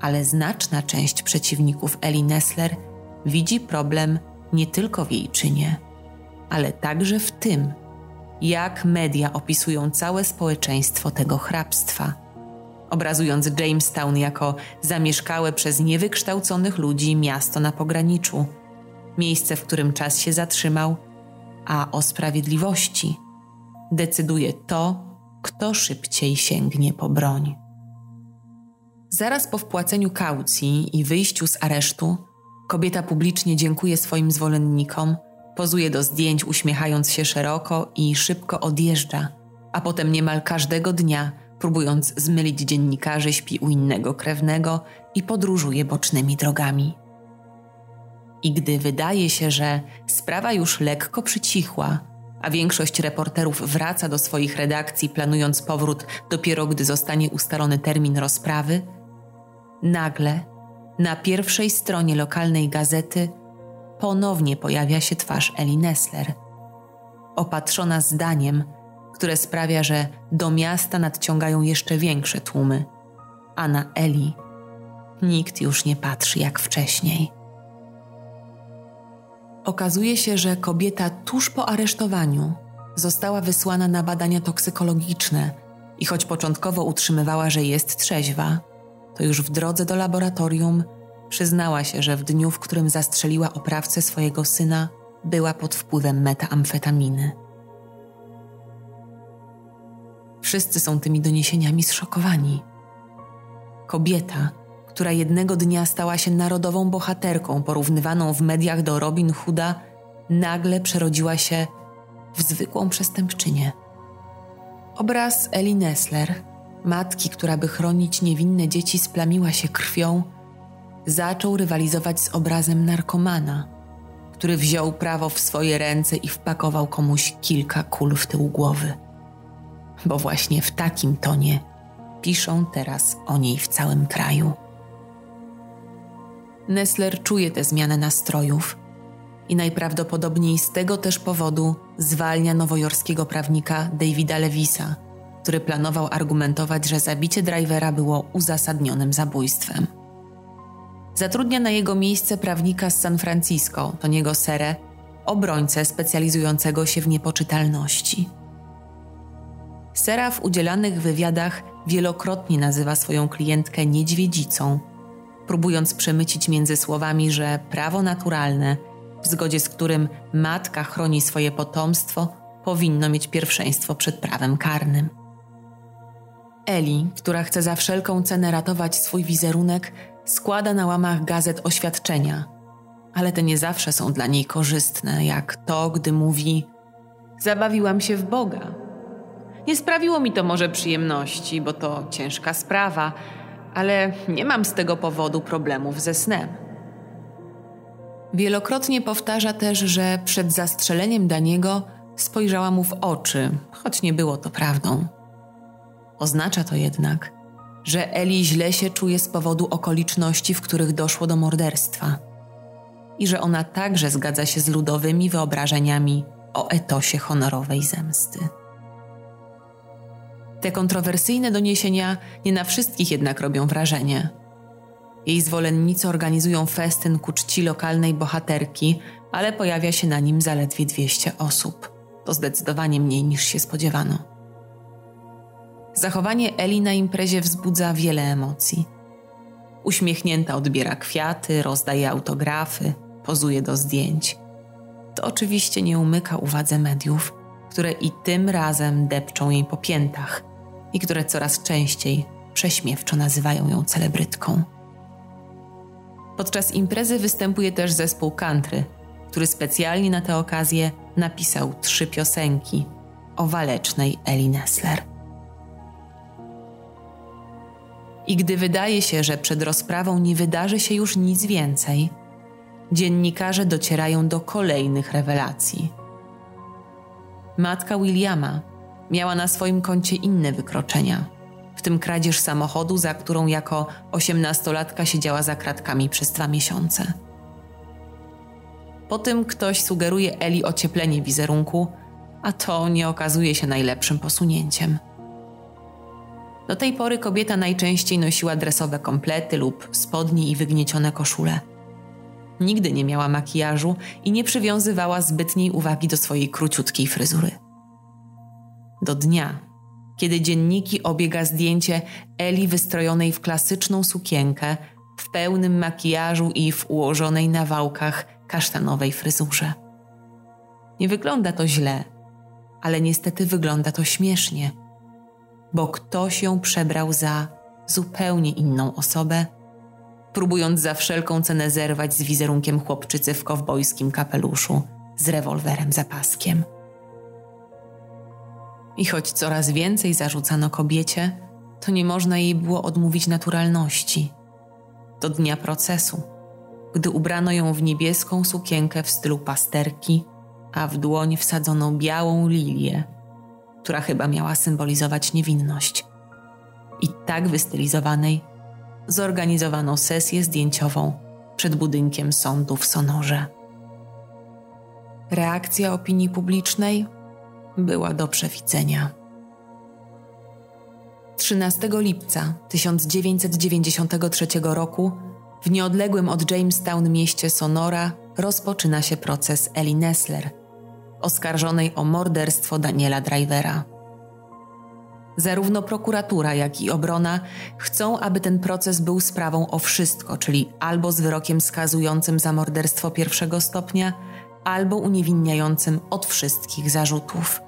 Ale znaczna część przeciwników Eli Nessler widzi problem nie tylko w jej czynie, ale także w tym, jak media opisują całe społeczeństwo tego hrabstwa, obrazując Jamestown jako zamieszkałe przez niewykształconych ludzi miasto na pograniczu, miejsce, w którym czas się zatrzymał, a o sprawiedliwości decyduje to, kto szybciej sięgnie po broń. Zaraz po wpłaceniu kaucji i wyjściu z aresztu, kobieta publicznie dziękuje swoim zwolennikom, pozuje do zdjęć uśmiechając się szeroko i szybko odjeżdża, a potem niemal każdego dnia, próbując zmylić dziennikarzy, śpi u innego krewnego i podróżuje bocznymi drogami. I gdy wydaje się, że sprawa już lekko przycichła, a większość reporterów wraca do swoich redakcji, planując powrót dopiero gdy zostanie ustalony termin rozprawy, nagle na pierwszej stronie lokalnej gazety ponownie pojawia się twarz Eli Nessler, opatrzona zdaniem, które sprawia, że do miasta nadciągają jeszcze większe tłumy, a na Eli nikt już nie patrzy jak wcześniej. Okazuje się, że kobieta tuż po aresztowaniu została wysłana na badania toksykologiczne i choć początkowo utrzymywała, że jest trzeźwa, to już w drodze do laboratorium przyznała się, że w dniu, w którym zastrzeliła oprawcę swojego syna, była pod wpływem metaamfetaminy. Wszyscy są tymi doniesieniami zszokowani. Kobieta, która jednego dnia stała się narodową bohaterką, porównywaną w mediach do Robin Hooda, nagle przerodziła się w zwykłą przestępczynię. Obraz Eli Nessler, matki, która by chronić niewinne dzieci, splamiła się krwią, zaczął rywalizować z obrazem narkomana, który wziął prawo w swoje ręce i wpakował komuś kilka kul w tył głowy. Bo właśnie w takim tonie piszą teraz o niej w całym kraju. Nessler czuje tę zmianę nastrojów i najprawdopodobniej z tego też powodu zwalnia nowojorskiego prawnika Davida Lewisa, który planował argumentować, że zabicie drivera było uzasadnionym zabójstwem. Zatrudnia na jego miejsce prawnika z San Francisco, Toniego Serę, obrońcę specjalizującego się w niepoczytalności. Sera w udzielanych wywiadach wielokrotnie nazywa swoją klientkę niedźwiedzicą – próbując przemycić między słowami, że prawo naturalne, w zgodzie z którym matka chroni swoje potomstwo, powinno mieć pierwszeństwo przed prawem karnym. Eli, która chce za wszelką cenę ratować swój wizerunek, składa na łamach gazet oświadczenia, ale te nie zawsze są dla niej korzystne, jak to, gdy mówi: Zabawiłam się w Boga. Nie sprawiło mi to może przyjemności, bo to ciężka sprawa ale nie mam z tego powodu problemów ze snem. Wielokrotnie powtarza też, że przed zastrzeleniem Daniego spojrzała mu w oczy, choć nie było to prawdą. Oznacza to jednak, że Eli źle się czuje z powodu okoliczności, w których doszło do morderstwa i że ona także zgadza się z ludowymi wyobrażeniami o etosie honorowej zemsty. Te kontrowersyjne doniesienia nie na wszystkich jednak robią wrażenie. Jej zwolennicy organizują festyn ku czci lokalnej bohaterki, ale pojawia się na nim zaledwie 200 osób. To zdecydowanie mniej niż się spodziewano. Zachowanie Eli na imprezie wzbudza wiele emocji. Uśmiechnięta odbiera kwiaty, rozdaje autografy, pozuje do zdjęć. To oczywiście nie umyka uwadze mediów, które i tym razem depczą jej po piętach – i które coraz częściej prześmiewczo nazywają ją celebrytką. Podczas imprezy występuje też zespół country, który specjalnie na tę okazję napisał trzy piosenki o walecznej Eli Nessler. I gdy wydaje się, że przed rozprawą nie wydarzy się już nic więcej, dziennikarze docierają do kolejnych rewelacji. Matka Williama miała na swoim koncie inne wykroczenia, w tym kradzież samochodu, za którą jako osiemnastolatka siedziała za kratkami przez dwa miesiące. Po tym ktoś sugeruje Eli ocieplenie wizerunku, a to nie okazuje się najlepszym posunięciem. Do tej pory kobieta najczęściej nosiła dresowe komplety lub spodnie i wygniecione koszule. Nigdy nie miała makijażu i nie przywiązywała zbytniej uwagi do swojej króciutkiej fryzury do dnia, kiedy dzienniki obiega zdjęcie Eli wystrojonej w klasyczną sukienkę, w pełnym makijażu i w ułożonej na wałkach kasztanowej fryzurze. Nie wygląda to źle, ale niestety wygląda to śmiesznie, bo ktoś ją przebrał za zupełnie inną osobę, próbując za wszelką cenę zerwać z wizerunkiem chłopczycy w kowbojskim kapeluszu z rewolwerem za paskiem. I choć coraz więcej zarzucano kobiecie, to nie można jej było odmówić naturalności. Do dnia procesu, gdy ubrano ją w niebieską sukienkę w stylu pasterki, a w dłoń wsadzono białą lilię, która chyba miała symbolizować niewinność. I tak wystylizowanej zorganizowano sesję zdjęciową przed budynkiem sądu w Sonorze. Reakcja opinii publicznej była do przewidzenia. 13 lipca 1993 roku w nieodległym od Jamestown mieście Sonora rozpoczyna się proces Ellie Nessler, oskarżonej o morderstwo Daniela Drivera. Zarówno prokuratura, jak i obrona chcą, aby ten proces był sprawą o wszystko, czyli albo z wyrokiem skazującym za morderstwo pierwszego stopnia, albo uniewinniającym od wszystkich zarzutów.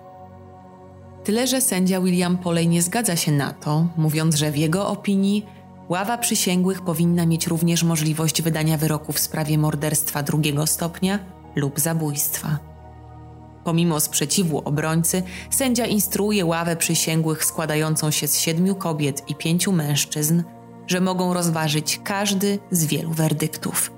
Tyle, że sędzia William Poley nie zgadza się na to, mówiąc, że w jego opinii ława przysięgłych powinna mieć również możliwość wydania wyroku w sprawie morderstwa drugiego stopnia lub zabójstwa. Pomimo sprzeciwu obrońcy, sędzia instruuje ławę przysięgłych składającą się z siedmiu kobiet i pięciu mężczyzn, że mogą rozważyć każdy z wielu werdyktów.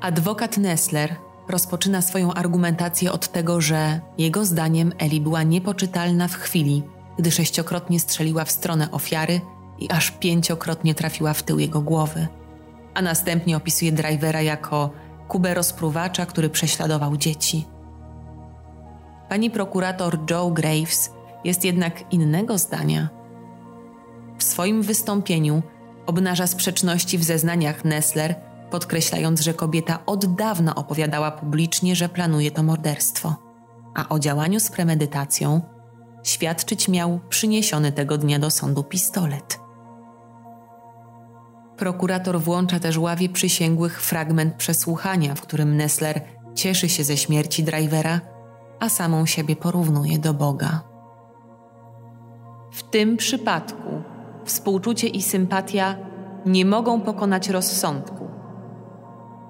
Adwokat Nessler rozpoczyna swoją argumentację od tego, że jego zdaniem Eli była niepoczytalna w chwili, gdy sześciokrotnie strzeliła w stronę ofiary i aż pięciokrotnie trafiła w tył jego głowy, a następnie opisuje drivera jako Kubę rozpruwacza, który prześladował dzieci. Pani prokurator Joe Graves jest jednak innego zdania. W swoim wystąpieniu obnaża sprzeczności w zeznaniach Nessler, podkreślając, że kobieta od dawna opowiadała publicznie, że planuje to morderstwo, a o działaniu z premedytacją świadczyć miał przyniesiony tego dnia do sądu pistolet. Prokurator włącza też ławie przysięgłych fragment przesłuchania, w którym Nessler cieszy się ze śmierci drivera, a samą siebie porównuje do Boga. W tym przypadku współczucie i sympatia nie mogą pokonać rozsądku.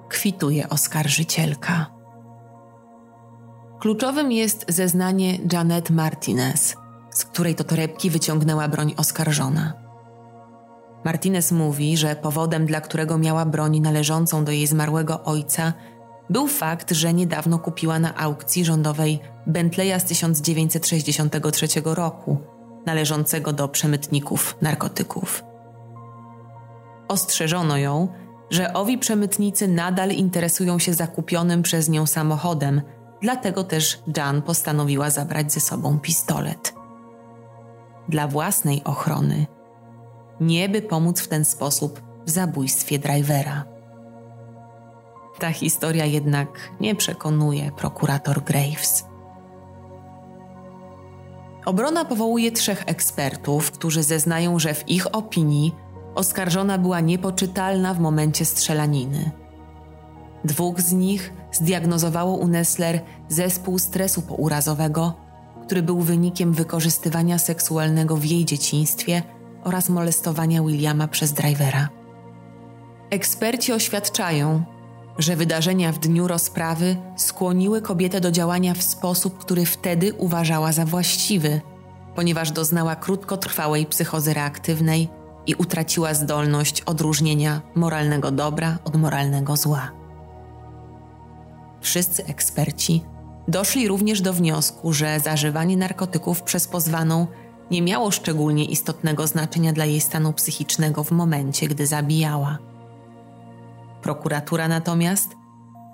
Kwituje oskarżycielka. Kluczowym jest zeznanie Janet Martinez, z której to torebki wyciągnęła broń oskarżona. Martinez mówi, że powodem, dla którego miała broń należącą do jej zmarłego ojca, był fakt, że niedawno kupiła na aukcji rządowej Bentleya z 1963 roku, należącego do przemytników narkotyków. Ostrzeżono ją, że owi przemytnicy nadal interesują się zakupionym przez nią samochodem, dlatego też Jan postanowiła zabrać ze sobą pistolet. Dla własnej ochrony nie by pomóc w ten sposób w zabójstwie drivera. Ta historia jednak nie przekonuje prokurator Graves. Obrona powołuje trzech ekspertów, którzy zeznają, że w ich opinii oskarżona była niepoczytalna w momencie strzelaniny. Dwóch z nich zdiagnozowało u Nessler zespół stresu pourazowego, który był wynikiem wykorzystywania seksualnego w jej dzieciństwie – oraz molestowania Williama przez drivera. Eksperci oświadczają, że wydarzenia w dniu rozprawy skłoniły kobietę do działania w sposób, który wtedy uważała za właściwy, ponieważ doznała krótkotrwałej psychozy reaktywnej i utraciła zdolność odróżnienia moralnego dobra od moralnego zła. Wszyscy eksperci doszli również do wniosku, że zażywanie narkotyków przez pozwaną nie miało szczególnie istotnego znaczenia dla jej stanu psychicznego w momencie, gdy zabijała. Prokuratura natomiast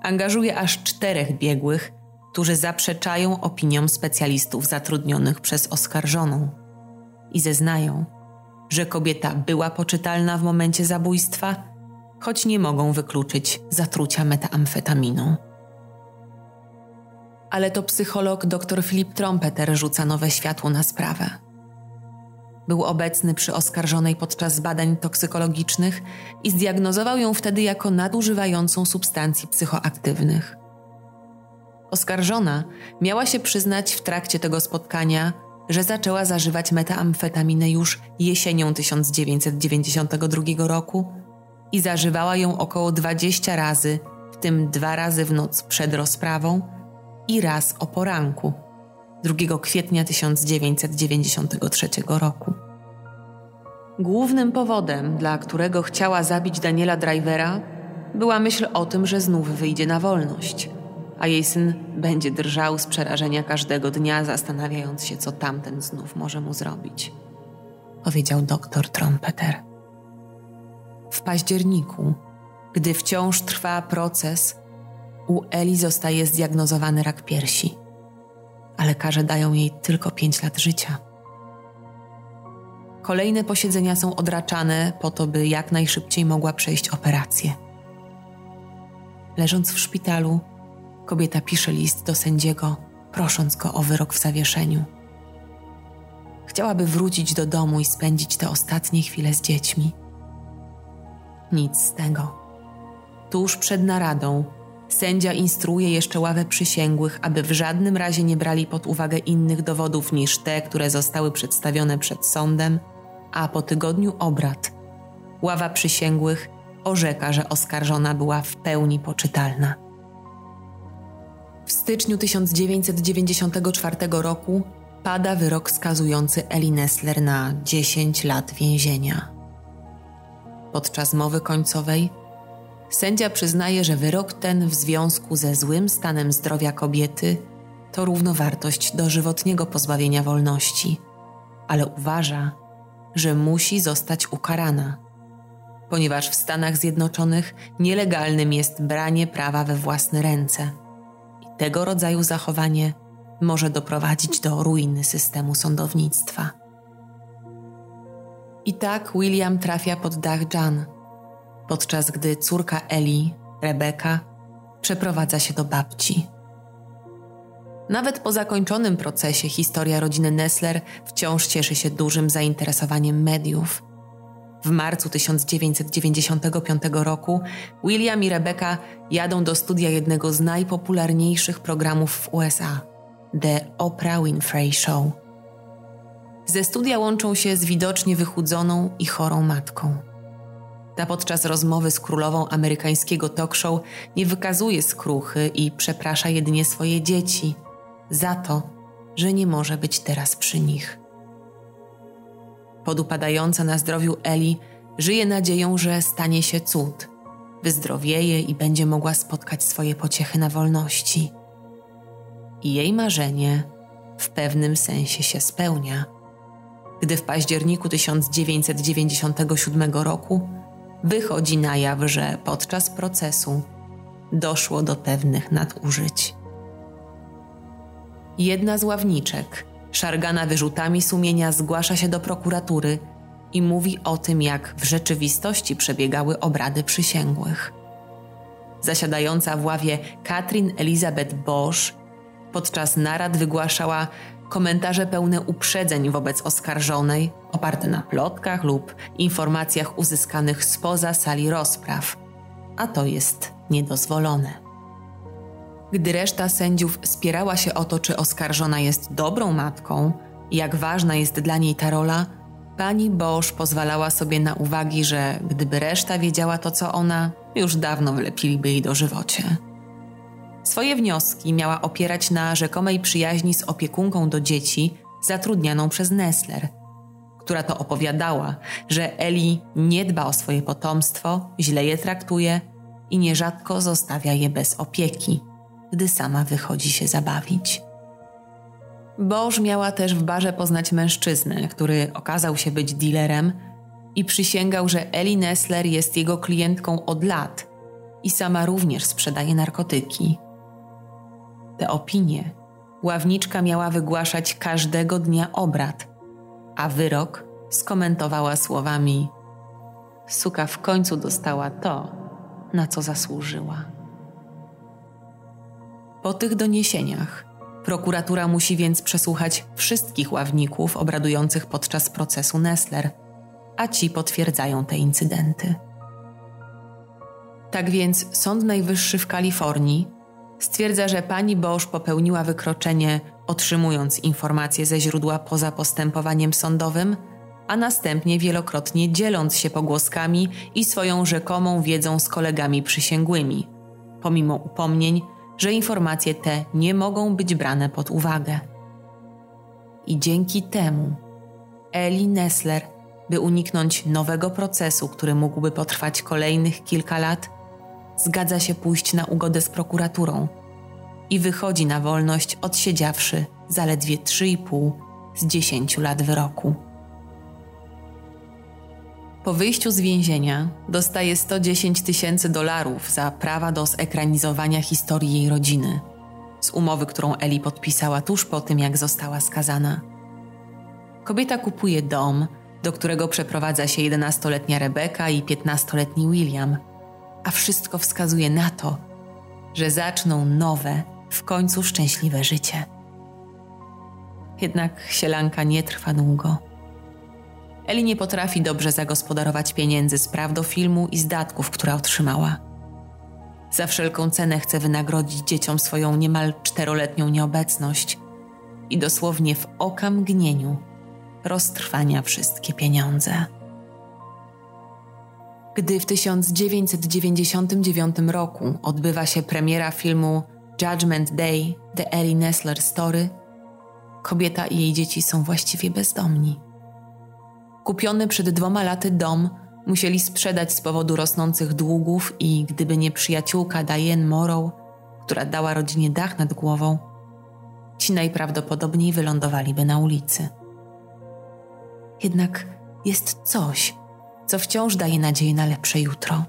angażuje aż czterech biegłych, którzy zaprzeczają opiniom specjalistów zatrudnionych przez oskarżoną i zeznają, że kobieta była poczytalna w momencie zabójstwa, choć nie mogą wykluczyć zatrucia metamfetaminą. Ale to psycholog dr Filip Trompeter rzuca nowe światło na sprawę. Był obecny przy oskarżonej podczas badań toksykologicznych i zdiagnozował ją wtedy jako nadużywającą substancji psychoaktywnych. Oskarżona miała się przyznać w trakcie tego spotkania, że zaczęła zażywać metamfetaminę już jesienią 1992 roku i zażywała ją około 20 razy, w tym dwa razy w noc przed rozprawą i raz o poranku 2 kwietnia 1993 roku. Głównym powodem, dla którego chciała zabić Daniela Drivera, była myśl o tym, że znów wyjdzie na wolność, a jej syn będzie drżał z przerażenia każdego dnia, zastanawiając się, co tamten znów może mu zrobić. Powiedział doktor Trompeter. W październiku, gdy wciąż trwa proces, u Eli zostaje zdiagnozowany rak piersi, a lekarze dają jej tylko 5 lat życia. Kolejne posiedzenia są odraczane po to, by jak najszybciej mogła przejść operację. Leżąc w szpitalu, kobieta pisze list do sędziego, prosząc go o wyrok w zawieszeniu. Chciałaby wrócić do domu i spędzić te ostatnie chwile z dziećmi. Nic z tego. Tuż przed naradą sędzia instruuje jeszcze ławę przysięgłych, aby w żadnym razie nie brali pod uwagę innych dowodów niż te, które zostały przedstawione przed sądem, a po tygodniu obrad ława przysięgłych orzeka, że oskarżona była w pełni poczytalna. W styczniu 1994 roku pada wyrok skazujący Eli Nessler na 10 lat więzienia. Podczas mowy końcowej sędzia przyznaje, że wyrok ten w związku ze złym stanem zdrowia kobiety to równowartość dożywotniego pozbawienia wolności, ale uważa, że musi zostać ukarana, ponieważ w Stanach Zjednoczonych nielegalnym jest branie prawa we własne ręce. I tego rodzaju zachowanie może doprowadzić do ruiny systemu sądownictwa. I tak William trafia pod dach Jan, podczas gdy córka Eli, Rebeka, przeprowadza się do babci. Nawet po zakończonym procesie historia rodziny Nessler wciąż cieszy się dużym zainteresowaniem mediów. W marcu 1995 roku William i Rebecca jadą do studia jednego z najpopularniejszych programów w USA The Oprah Winfrey Show. Ze studia łączą się z widocznie wychudzoną i chorą matką. Ta podczas rozmowy z królową amerykańskiego talk show nie wykazuje skruchy i przeprasza jedynie swoje dzieci – za to, że nie może być teraz przy nich. Podupadająca na zdrowiu Eli żyje nadzieją, że stanie się cud, wyzdrowieje i będzie mogła spotkać swoje pociechy na wolności. I jej marzenie w pewnym sensie się spełnia, gdy w październiku 1997 roku wychodzi na jaw, że podczas procesu doszło do pewnych nadużyć. Jedna z ławniczek, szargana wyrzutami sumienia, zgłasza się do prokuratury i mówi o tym, jak w rzeczywistości przebiegały obrady przysięgłych. Zasiadająca w ławie Katrin Elizabeth Bosch podczas narad wygłaszała komentarze pełne uprzedzeń wobec oskarżonej, oparte na plotkach lub informacjach uzyskanych spoza sali rozpraw, a to jest niedozwolone. Gdy reszta sędziów spierała się o to, czy oskarżona jest dobrą matką jak ważna jest dla niej ta rola, pani Bosch pozwalała sobie na uwagi, że gdyby reszta wiedziała to, co ona, już dawno wlepiliby jej do żywocie. Swoje wnioski miała opierać na rzekomej przyjaźni z opiekunką do dzieci zatrudnianą przez Nessler, która to opowiadała, że Eli nie dba o swoje potomstwo, źle je traktuje i nierzadko zostawia je bez opieki gdy sama wychodzi się zabawić. Boż miała też w barze poznać mężczyznę, który okazał się być dealerem i przysięgał, że Eli Nessler jest jego klientką od lat i sama również sprzedaje narkotyki. Te opinie ławniczka miała wygłaszać każdego dnia obrad, a wyrok skomentowała słowami: Suka w końcu dostała to, na co zasłużyła. Po tych doniesieniach prokuratura musi więc przesłuchać wszystkich ławników obradujących podczas procesu Nessler, a ci potwierdzają te incydenty. Tak więc Sąd Najwyższy w Kalifornii stwierdza, że pani Bosch popełniła wykroczenie, otrzymując informacje ze źródła poza postępowaniem sądowym, a następnie wielokrotnie dzieląc się pogłoskami i swoją rzekomą wiedzą z kolegami przysięgłymi, pomimo upomnień, że informacje te nie mogą być brane pod uwagę. I dzięki temu Eli Nessler, by uniknąć nowego procesu, który mógłby potrwać kolejnych kilka lat, zgadza się pójść na ugodę z prokuraturą i wychodzi na wolność odsiedziawszy zaledwie 3,5 z 10 lat wyroku. Po wyjściu z więzienia dostaje 110 tysięcy dolarów za prawa do zekranizowania historii jej rodziny, z umowy, którą Eli podpisała tuż po tym, jak została skazana. Kobieta kupuje dom, do którego przeprowadza się 11-letnia Rebeka i 15-letni William, a wszystko wskazuje na to, że zaczną nowe, w końcu szczęśliwe życie. Jednak sielanka nie trwa długo. Eli nie potrafi dobrze zagospodarować pieniędzy z praw do filmu i zdatków, które otrzymała. Za wszelką cenę chce wynagrodzić dzieciom swoją niemal czteroletnią nieobecność i dosłownie w oka mgnieniu roztrwania wszystkie pieniądze. Gdy w 1999 roku odbywa się premiera filmu Judgment Day The Ellie Nessler Story, kobieta i jej dzieci są właściwie bezdomni. Kupiony przed dwoma laty dom musieli sprzedać z powodu rosnących długów i gdyby nie przyjaciółka Diane Morrow, która dała rodzinie dach nad głową, ci najprawdopodobniej wylądowaliby na ulicy. Jednak jest coś, co wciąż daje nadzieję na lepsze jutro.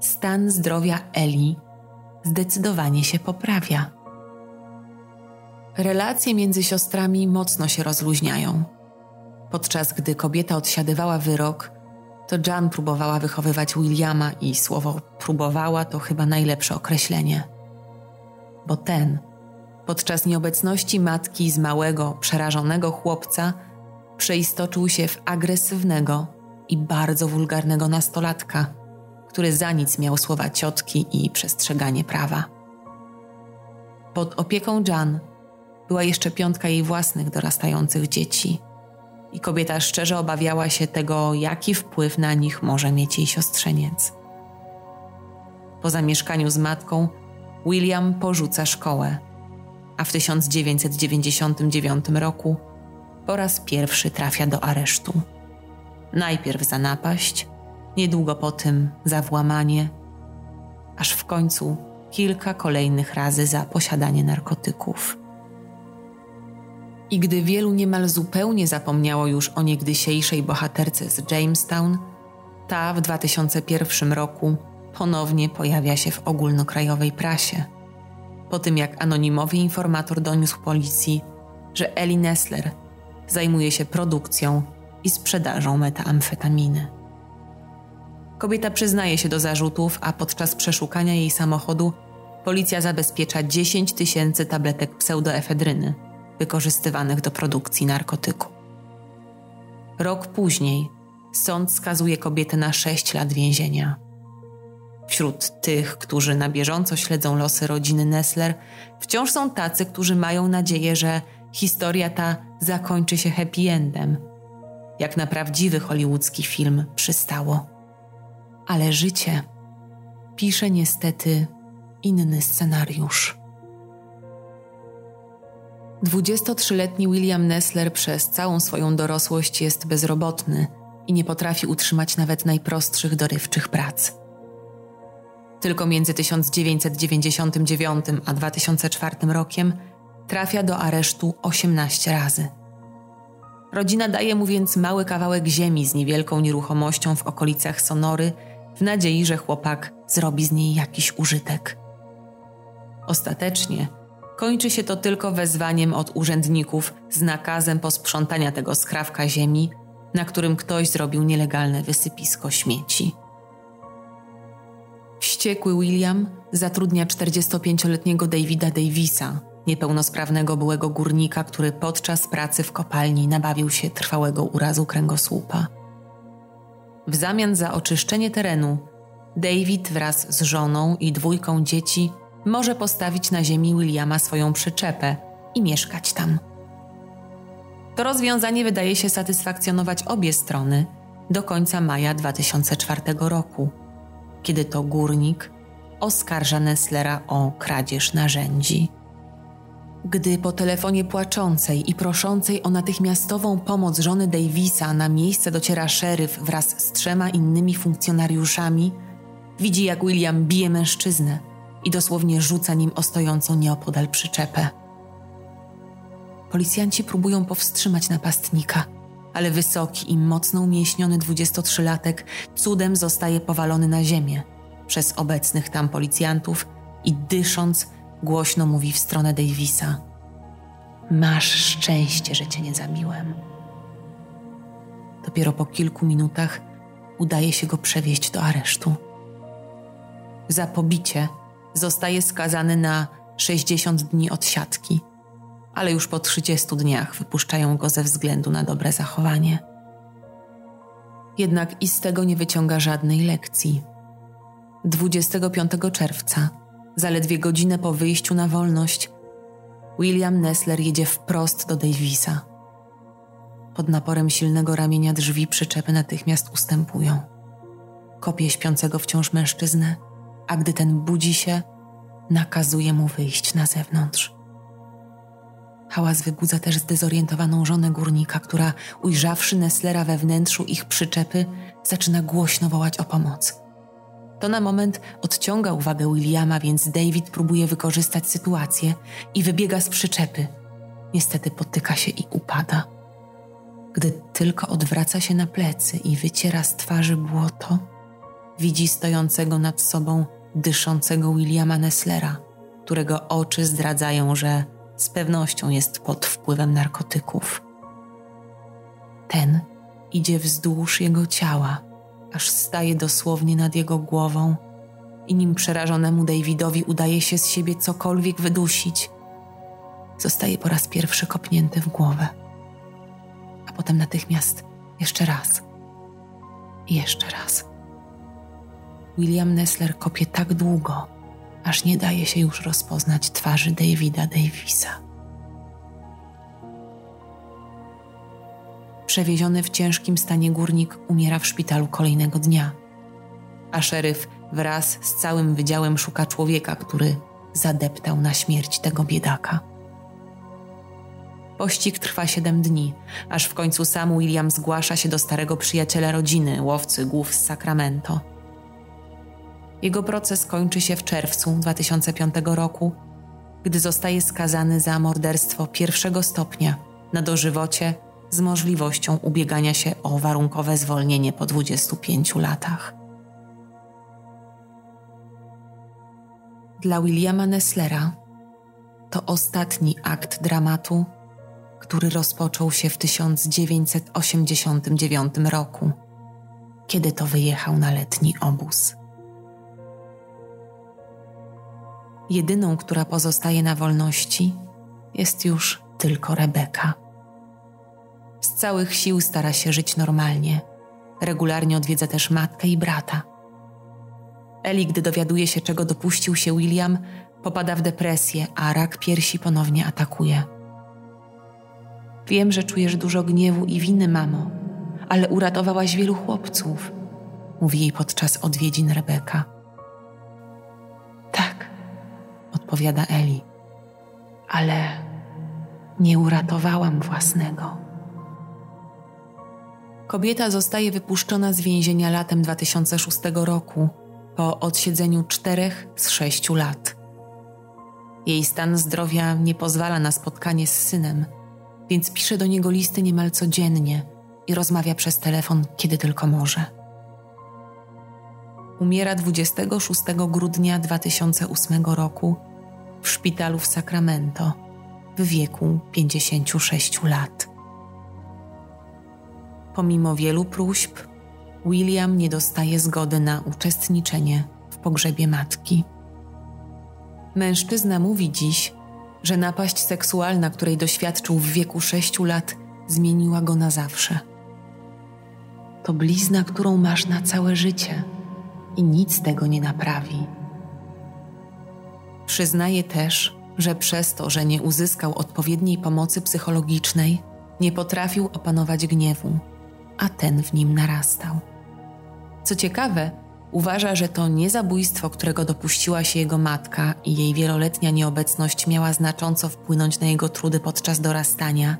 Stan zdrowia Eli zdecydowanie się poprawia. Relacje między siostrami mocno się rozluźniają. Podczas gdy kobieta odsiadywała wyrok, to Jan próbowała wychowywać Williama i słowo próbowała to chyba najlepsze określenie. Bo ten, podczas nieobecności matki z małego, przerażonego chłopca, przeistoczył się w agresywnego i bardzo wulgarnego nastolatka, który za nic miał słowa ciotki i przestrzeganie prawa. Pod opieką Jan była jeszcze piątka jej własnych dorastających dzieci – i kobieta szczerze obawiała się tego, jaki wpływ na nich może mieć jej siostrzeniec. Po zamieszkaniu z matką, William porzuca szkołę, a w 1999 roku po raz pierwszy trafia do aresztu. Najpierw za napaść, niedługo po tym za włamanie, aż w końcu kilka kolejnych razy za posiadanie narkotyków. I gdy wielu niemal zupełnie zapomniało już o niegdysiejszej bohaterce z Jamestown, ta w 2001 roku ponownie pojawia się w ogólnokrajowej prasie. Po tym jak anonimowy informator doniósł policji, że Ellie Nessler zajmuje się produkcją i sprzedażą metaamfetaminy. Kobieta przyznaje się do zarzutów, a podczas przeszukania jej samochodu policja zabezpiecza 10 tysięcy tabletek pseudoefedryny – wykorzystywanych do produkcji narkotyku. Rok później sąd skazuje kobietę na 6 lat więzienia. Wśród tych, którzy na bieżąco śledzą losy rodziny Nessler, wciąż są tacy, którzy mają nadzieję, że historia ta zakończy się happy endem, jak na prawdziwy hollywoodzki film przystało. Ale życie pisze niestety inny scenariusz. 23-letni William Nessler przez całą swoją dorosłość jest bezrobotny i nie potrafi utrzymać nawet najprostszych dorywczych prac. Tylko między 1999 a 2004 rokiem trafia do aresztu 18 razy. Rodzina daje mu więc mały kawałek ziemi z niewielką nieruchomością w okolicach Sonory, w nadziei, że chłopak zrobi z niej jakiś użytek. Ostatecznie Kończy się to tylko wezwaniem od urzędników z nakazem posprzątania tego skrawka ziemi, na którym ktoś zrobił nielegalne wysypisko śmieci. Wściekły William zatrudnia 45-letniego Davida Davisa, niepełnosprawnego byłego górnika, który podczas pracy w kopalni nabawił się trwałego urazu kręgosłupa. W zamian za oczyszczenie terenu, David wraz z żoną i dwójką dzieci może postawić na ziemi Williama swoją przyczepę i mieszkać tam. To rozwiązanie wydaje się satysfakcjonować obie strony do końca maja 2004 roku, kiedy to górnik oskarża Nesslera o kradzież narzędzi. Gdy po telefonie płaczącej i proszącej o natychmiastową pomoc żony Davisa na miejsce dociera szeryf wraz z trzema innymi funkcjonariuszami, widzi jak William bije mężczyznę i dosłownie rzuca nim o stojącą nieopodal przyczepę. Policjanci próbują powstrzymać napastnika, ale wysoki i mocno umieśniony 23-latek cudem zostaje powalony na ziemię przez obecnych tam policjantów i dysząc głośno mówi w stronę Davisa: Masz szczęście, że cię nie zabiłem. Dopiero po kilku minutach udaje się go przewieźć do aresztu. Za pobicie zostaje skazany na 60 dni odsiadki, ale już po 30 dniach wypuszczają go ze względu na dobre zachowanie. Jednak i z tego nie wyciąga żadnej lekcji. 25 czerwca, zaledwie godzinę po wyjściu na wolność, William Nessler jedzie wprost do Davisa. Pod naporem silnego ramienia drzwi przyczepy natychmiast ustępują. Kopie śpiącego wciąż mężczyznę, a gdy ten budzi się, nakazuje mu wyjść na zewnątrz. Hałas wybudza też zdezorientowaną żonę górnika, która, ujrzawszy Nesslera we wnętrzu ich przyczepy, zaczyna głośno wołać o pomoc. To na moment odciąga uwagę Williama, więc David próbuje wykorzystać sytuację i wybiega z przyczepy. Niestety potyka się i upada. Gdy tylko odwraca się na plecy i wyciera z twarzy błoto, widzi stojącego nad sobą dyszącego Williama Nesslera, którego oczy zdradzają, że z pewnością jest pod wpływem narkotyków. Ten idzie wzdłuż jego ciała, aż staje dosłownie nad jego głową i nim przerażonemu Davidowi udaje się z siebie cokolwiek wydusić, zostaje po raz pierwszy kopnięty w głowę, a potem natychmiast jeszcze raz i jeszcze raz. William Nessler kopie tak długo, aż nie daje się już rozpoznać twarzy Davida Davisa. Przewieziony w ciężkim stanie górnik umiera w szpitalu kolejnego dnia, a szeryf wraz z całym wydziałem szuka człowieka, który zadeptał na śmierć tego biedaka. Pościg trwa siedem dni, aż w końcu sam William zgłasza się do starego przyjaciela rodziny, łowcy głów z Sacramento. Jego proces kończy się w czerwcu 2005 roku, gdy zostaje skazany za morderstwo pierwszego stopnia na dożywocie z możliwością ubiegania się o warunkowe zwolnienie po 25 latach. Dla Williama Nesslera to ostatni akt dramatu, który rozpoczął się w 1989 roku, kiedy to wyjechał na letni obóz. Jedyną, która pozostaje na wolności, jest już tylko Rebeka. Z całych sił stara się żyć normalnie. Regularnie odwiedza też matkę i brata. Eli, gdy dowiaduje się, czego dopuścił się William, popada w depresję, a rak piersi ponownie atakuje. Wiem, że czujesz dużo gniewu i winy, mamo, ale uratowałaś wielu chłopców, mówi jej podczas odwiedzin Rebeka odpowiada Eli. Ale nie uratowałam własnego. Kobieta zostaje wypuszczona z więzienia latem 2006 roku po odsiedzeniu czterech z sześciu lat. Jej stan zdrowia nie pozwala na spotkanie z synem, więc pisze do niego listy niemal codziennie i rozmawia przez telefon, kiedy tylko może. Umiera 26 grudnia 2008 roku w szpitalu w Sacramento w wieku 56 lat. Pomimo wielu próśb, William nie dostaje zgody na uczestniczenie w pogrzebie matki. Mężczyzna mówi dziś, że napaść seksualna, której doświadczył w wieku 6 lat, zmieniła go na zawsze. To blizna, którą masz na całe życie i nic tego nie naprawi. Przyznaje też, że przez to, że nie uzyskał odpowiedniej pomocy psychologicznej, nie potrafił opanować gniewu, a ten w nim narastał. Co ciekawe, uważa, że to nie zabójstwo, którego dopuściła się jego matka i jej wieloletnia nieobecność miała znacząco wpłynąć na jego trudy podczas dorastania,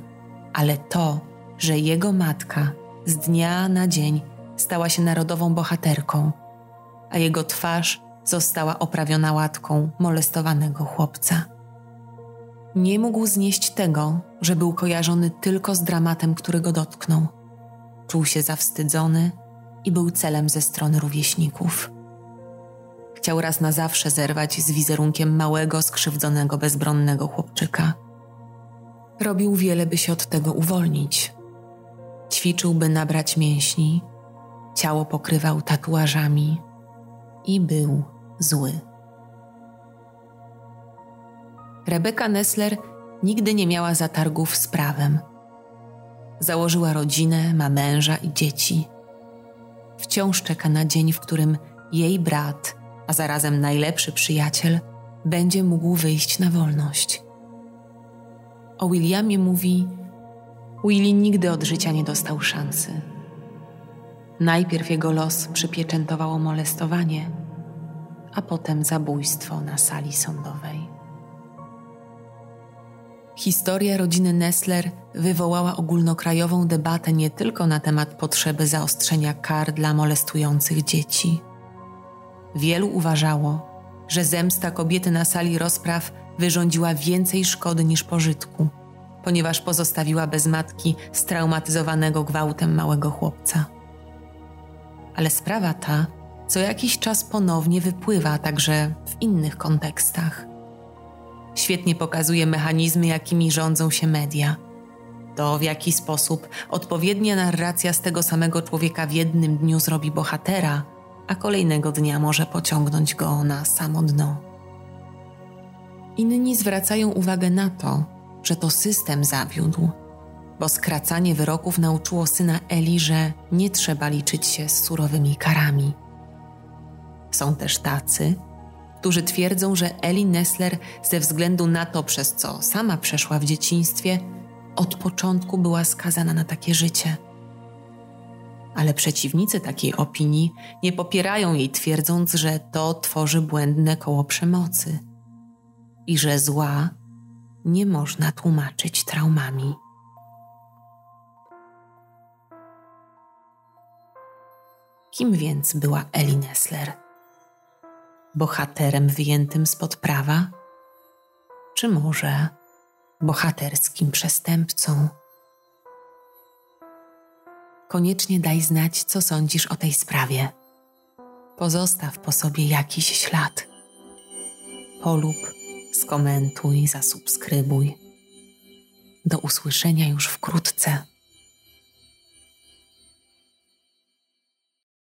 ale to, że jego matka z dnia na dzień stała się narodową bohaterką, a jego twarz została oprawiona łatką molestowanego chłopca. Nie mógł znieść tego, że był kojarzony tylko z dramatem, który go dotknął. Czuł się zawstydzony i był celem ze strony rówieśników. Chciał raz na zawsze zerwać z wizerunkiem małego, skrzywdzonego, bezbronnego chłopczyka. Robił wiele, by się od tego uwolnić. Ćwiczył, by nabrać mięśni, ciało pokrywał tatuażami i był zły. Rebeka Nessler nigdy nie miała zatargów z prawem. Założyła rodzinę, ma męża i dzieci. Wciąż czeka na dzień, w którym jej brat, a zarazem najlepszy przyjaciel, będzie mógł wyjść na wolność. O Williamie mówi: Willie nigdy od życia nie dostał szansy. Najpierw jego los przypieczętowało molestowanie, a potem zabójstwo na sali sądowej. Historia rodziny Nessler wywołała ogólnokrajową debatę nie tylko na temat potrzeby zaostrzenia kar dla molestujących dzieci. Wielu uważało, że zemsta kobiety na sali rozpraw wyrządziła więcej szkody niż pożytku, ponieważ pozostawiła bez matki straumatyzowanego gwałtem małego chłopca. Ale sprawa ta co jakiś czas ponownie wypływa także w innych kontekstach. Świetnie pokazuje mechanizmy, jakimi rządzą się media. To, w jaki sposób odpowiednia narracja z tego samego człowieka w jednym dniu zrobi bohatera, a kolejnego dnia może pociągnąć go na samo dno. Inni zwracają uwagę na to, że to system zawiódł, bo skracanie wyroków nauczyło syna Eli, że nie trzeba liczyć się z surowymi karami. Są też tacy, którzy twierdzą, że Eli Nessler ze względu na to, przez co sama przeszła w dzieciństwie, od początku była skazana na takie życie. Ale przeciwnicy takiej opinii nie popierają jej, twierdząc, że to tworzy błędne koło przemocy i że zła nie można tłumaczyć traumami. Kim więc była Eli Nessler? Bohaterem wyjętym spod prawa, czy może bohaterskim przestępcą? Koniecznie daj znać, co sądzisz o tej sprawie. Pozostaw po sobie jakiś ślad. Polub, skomentuj, zasubskrybuj. Do usłyszenia już wkrótce.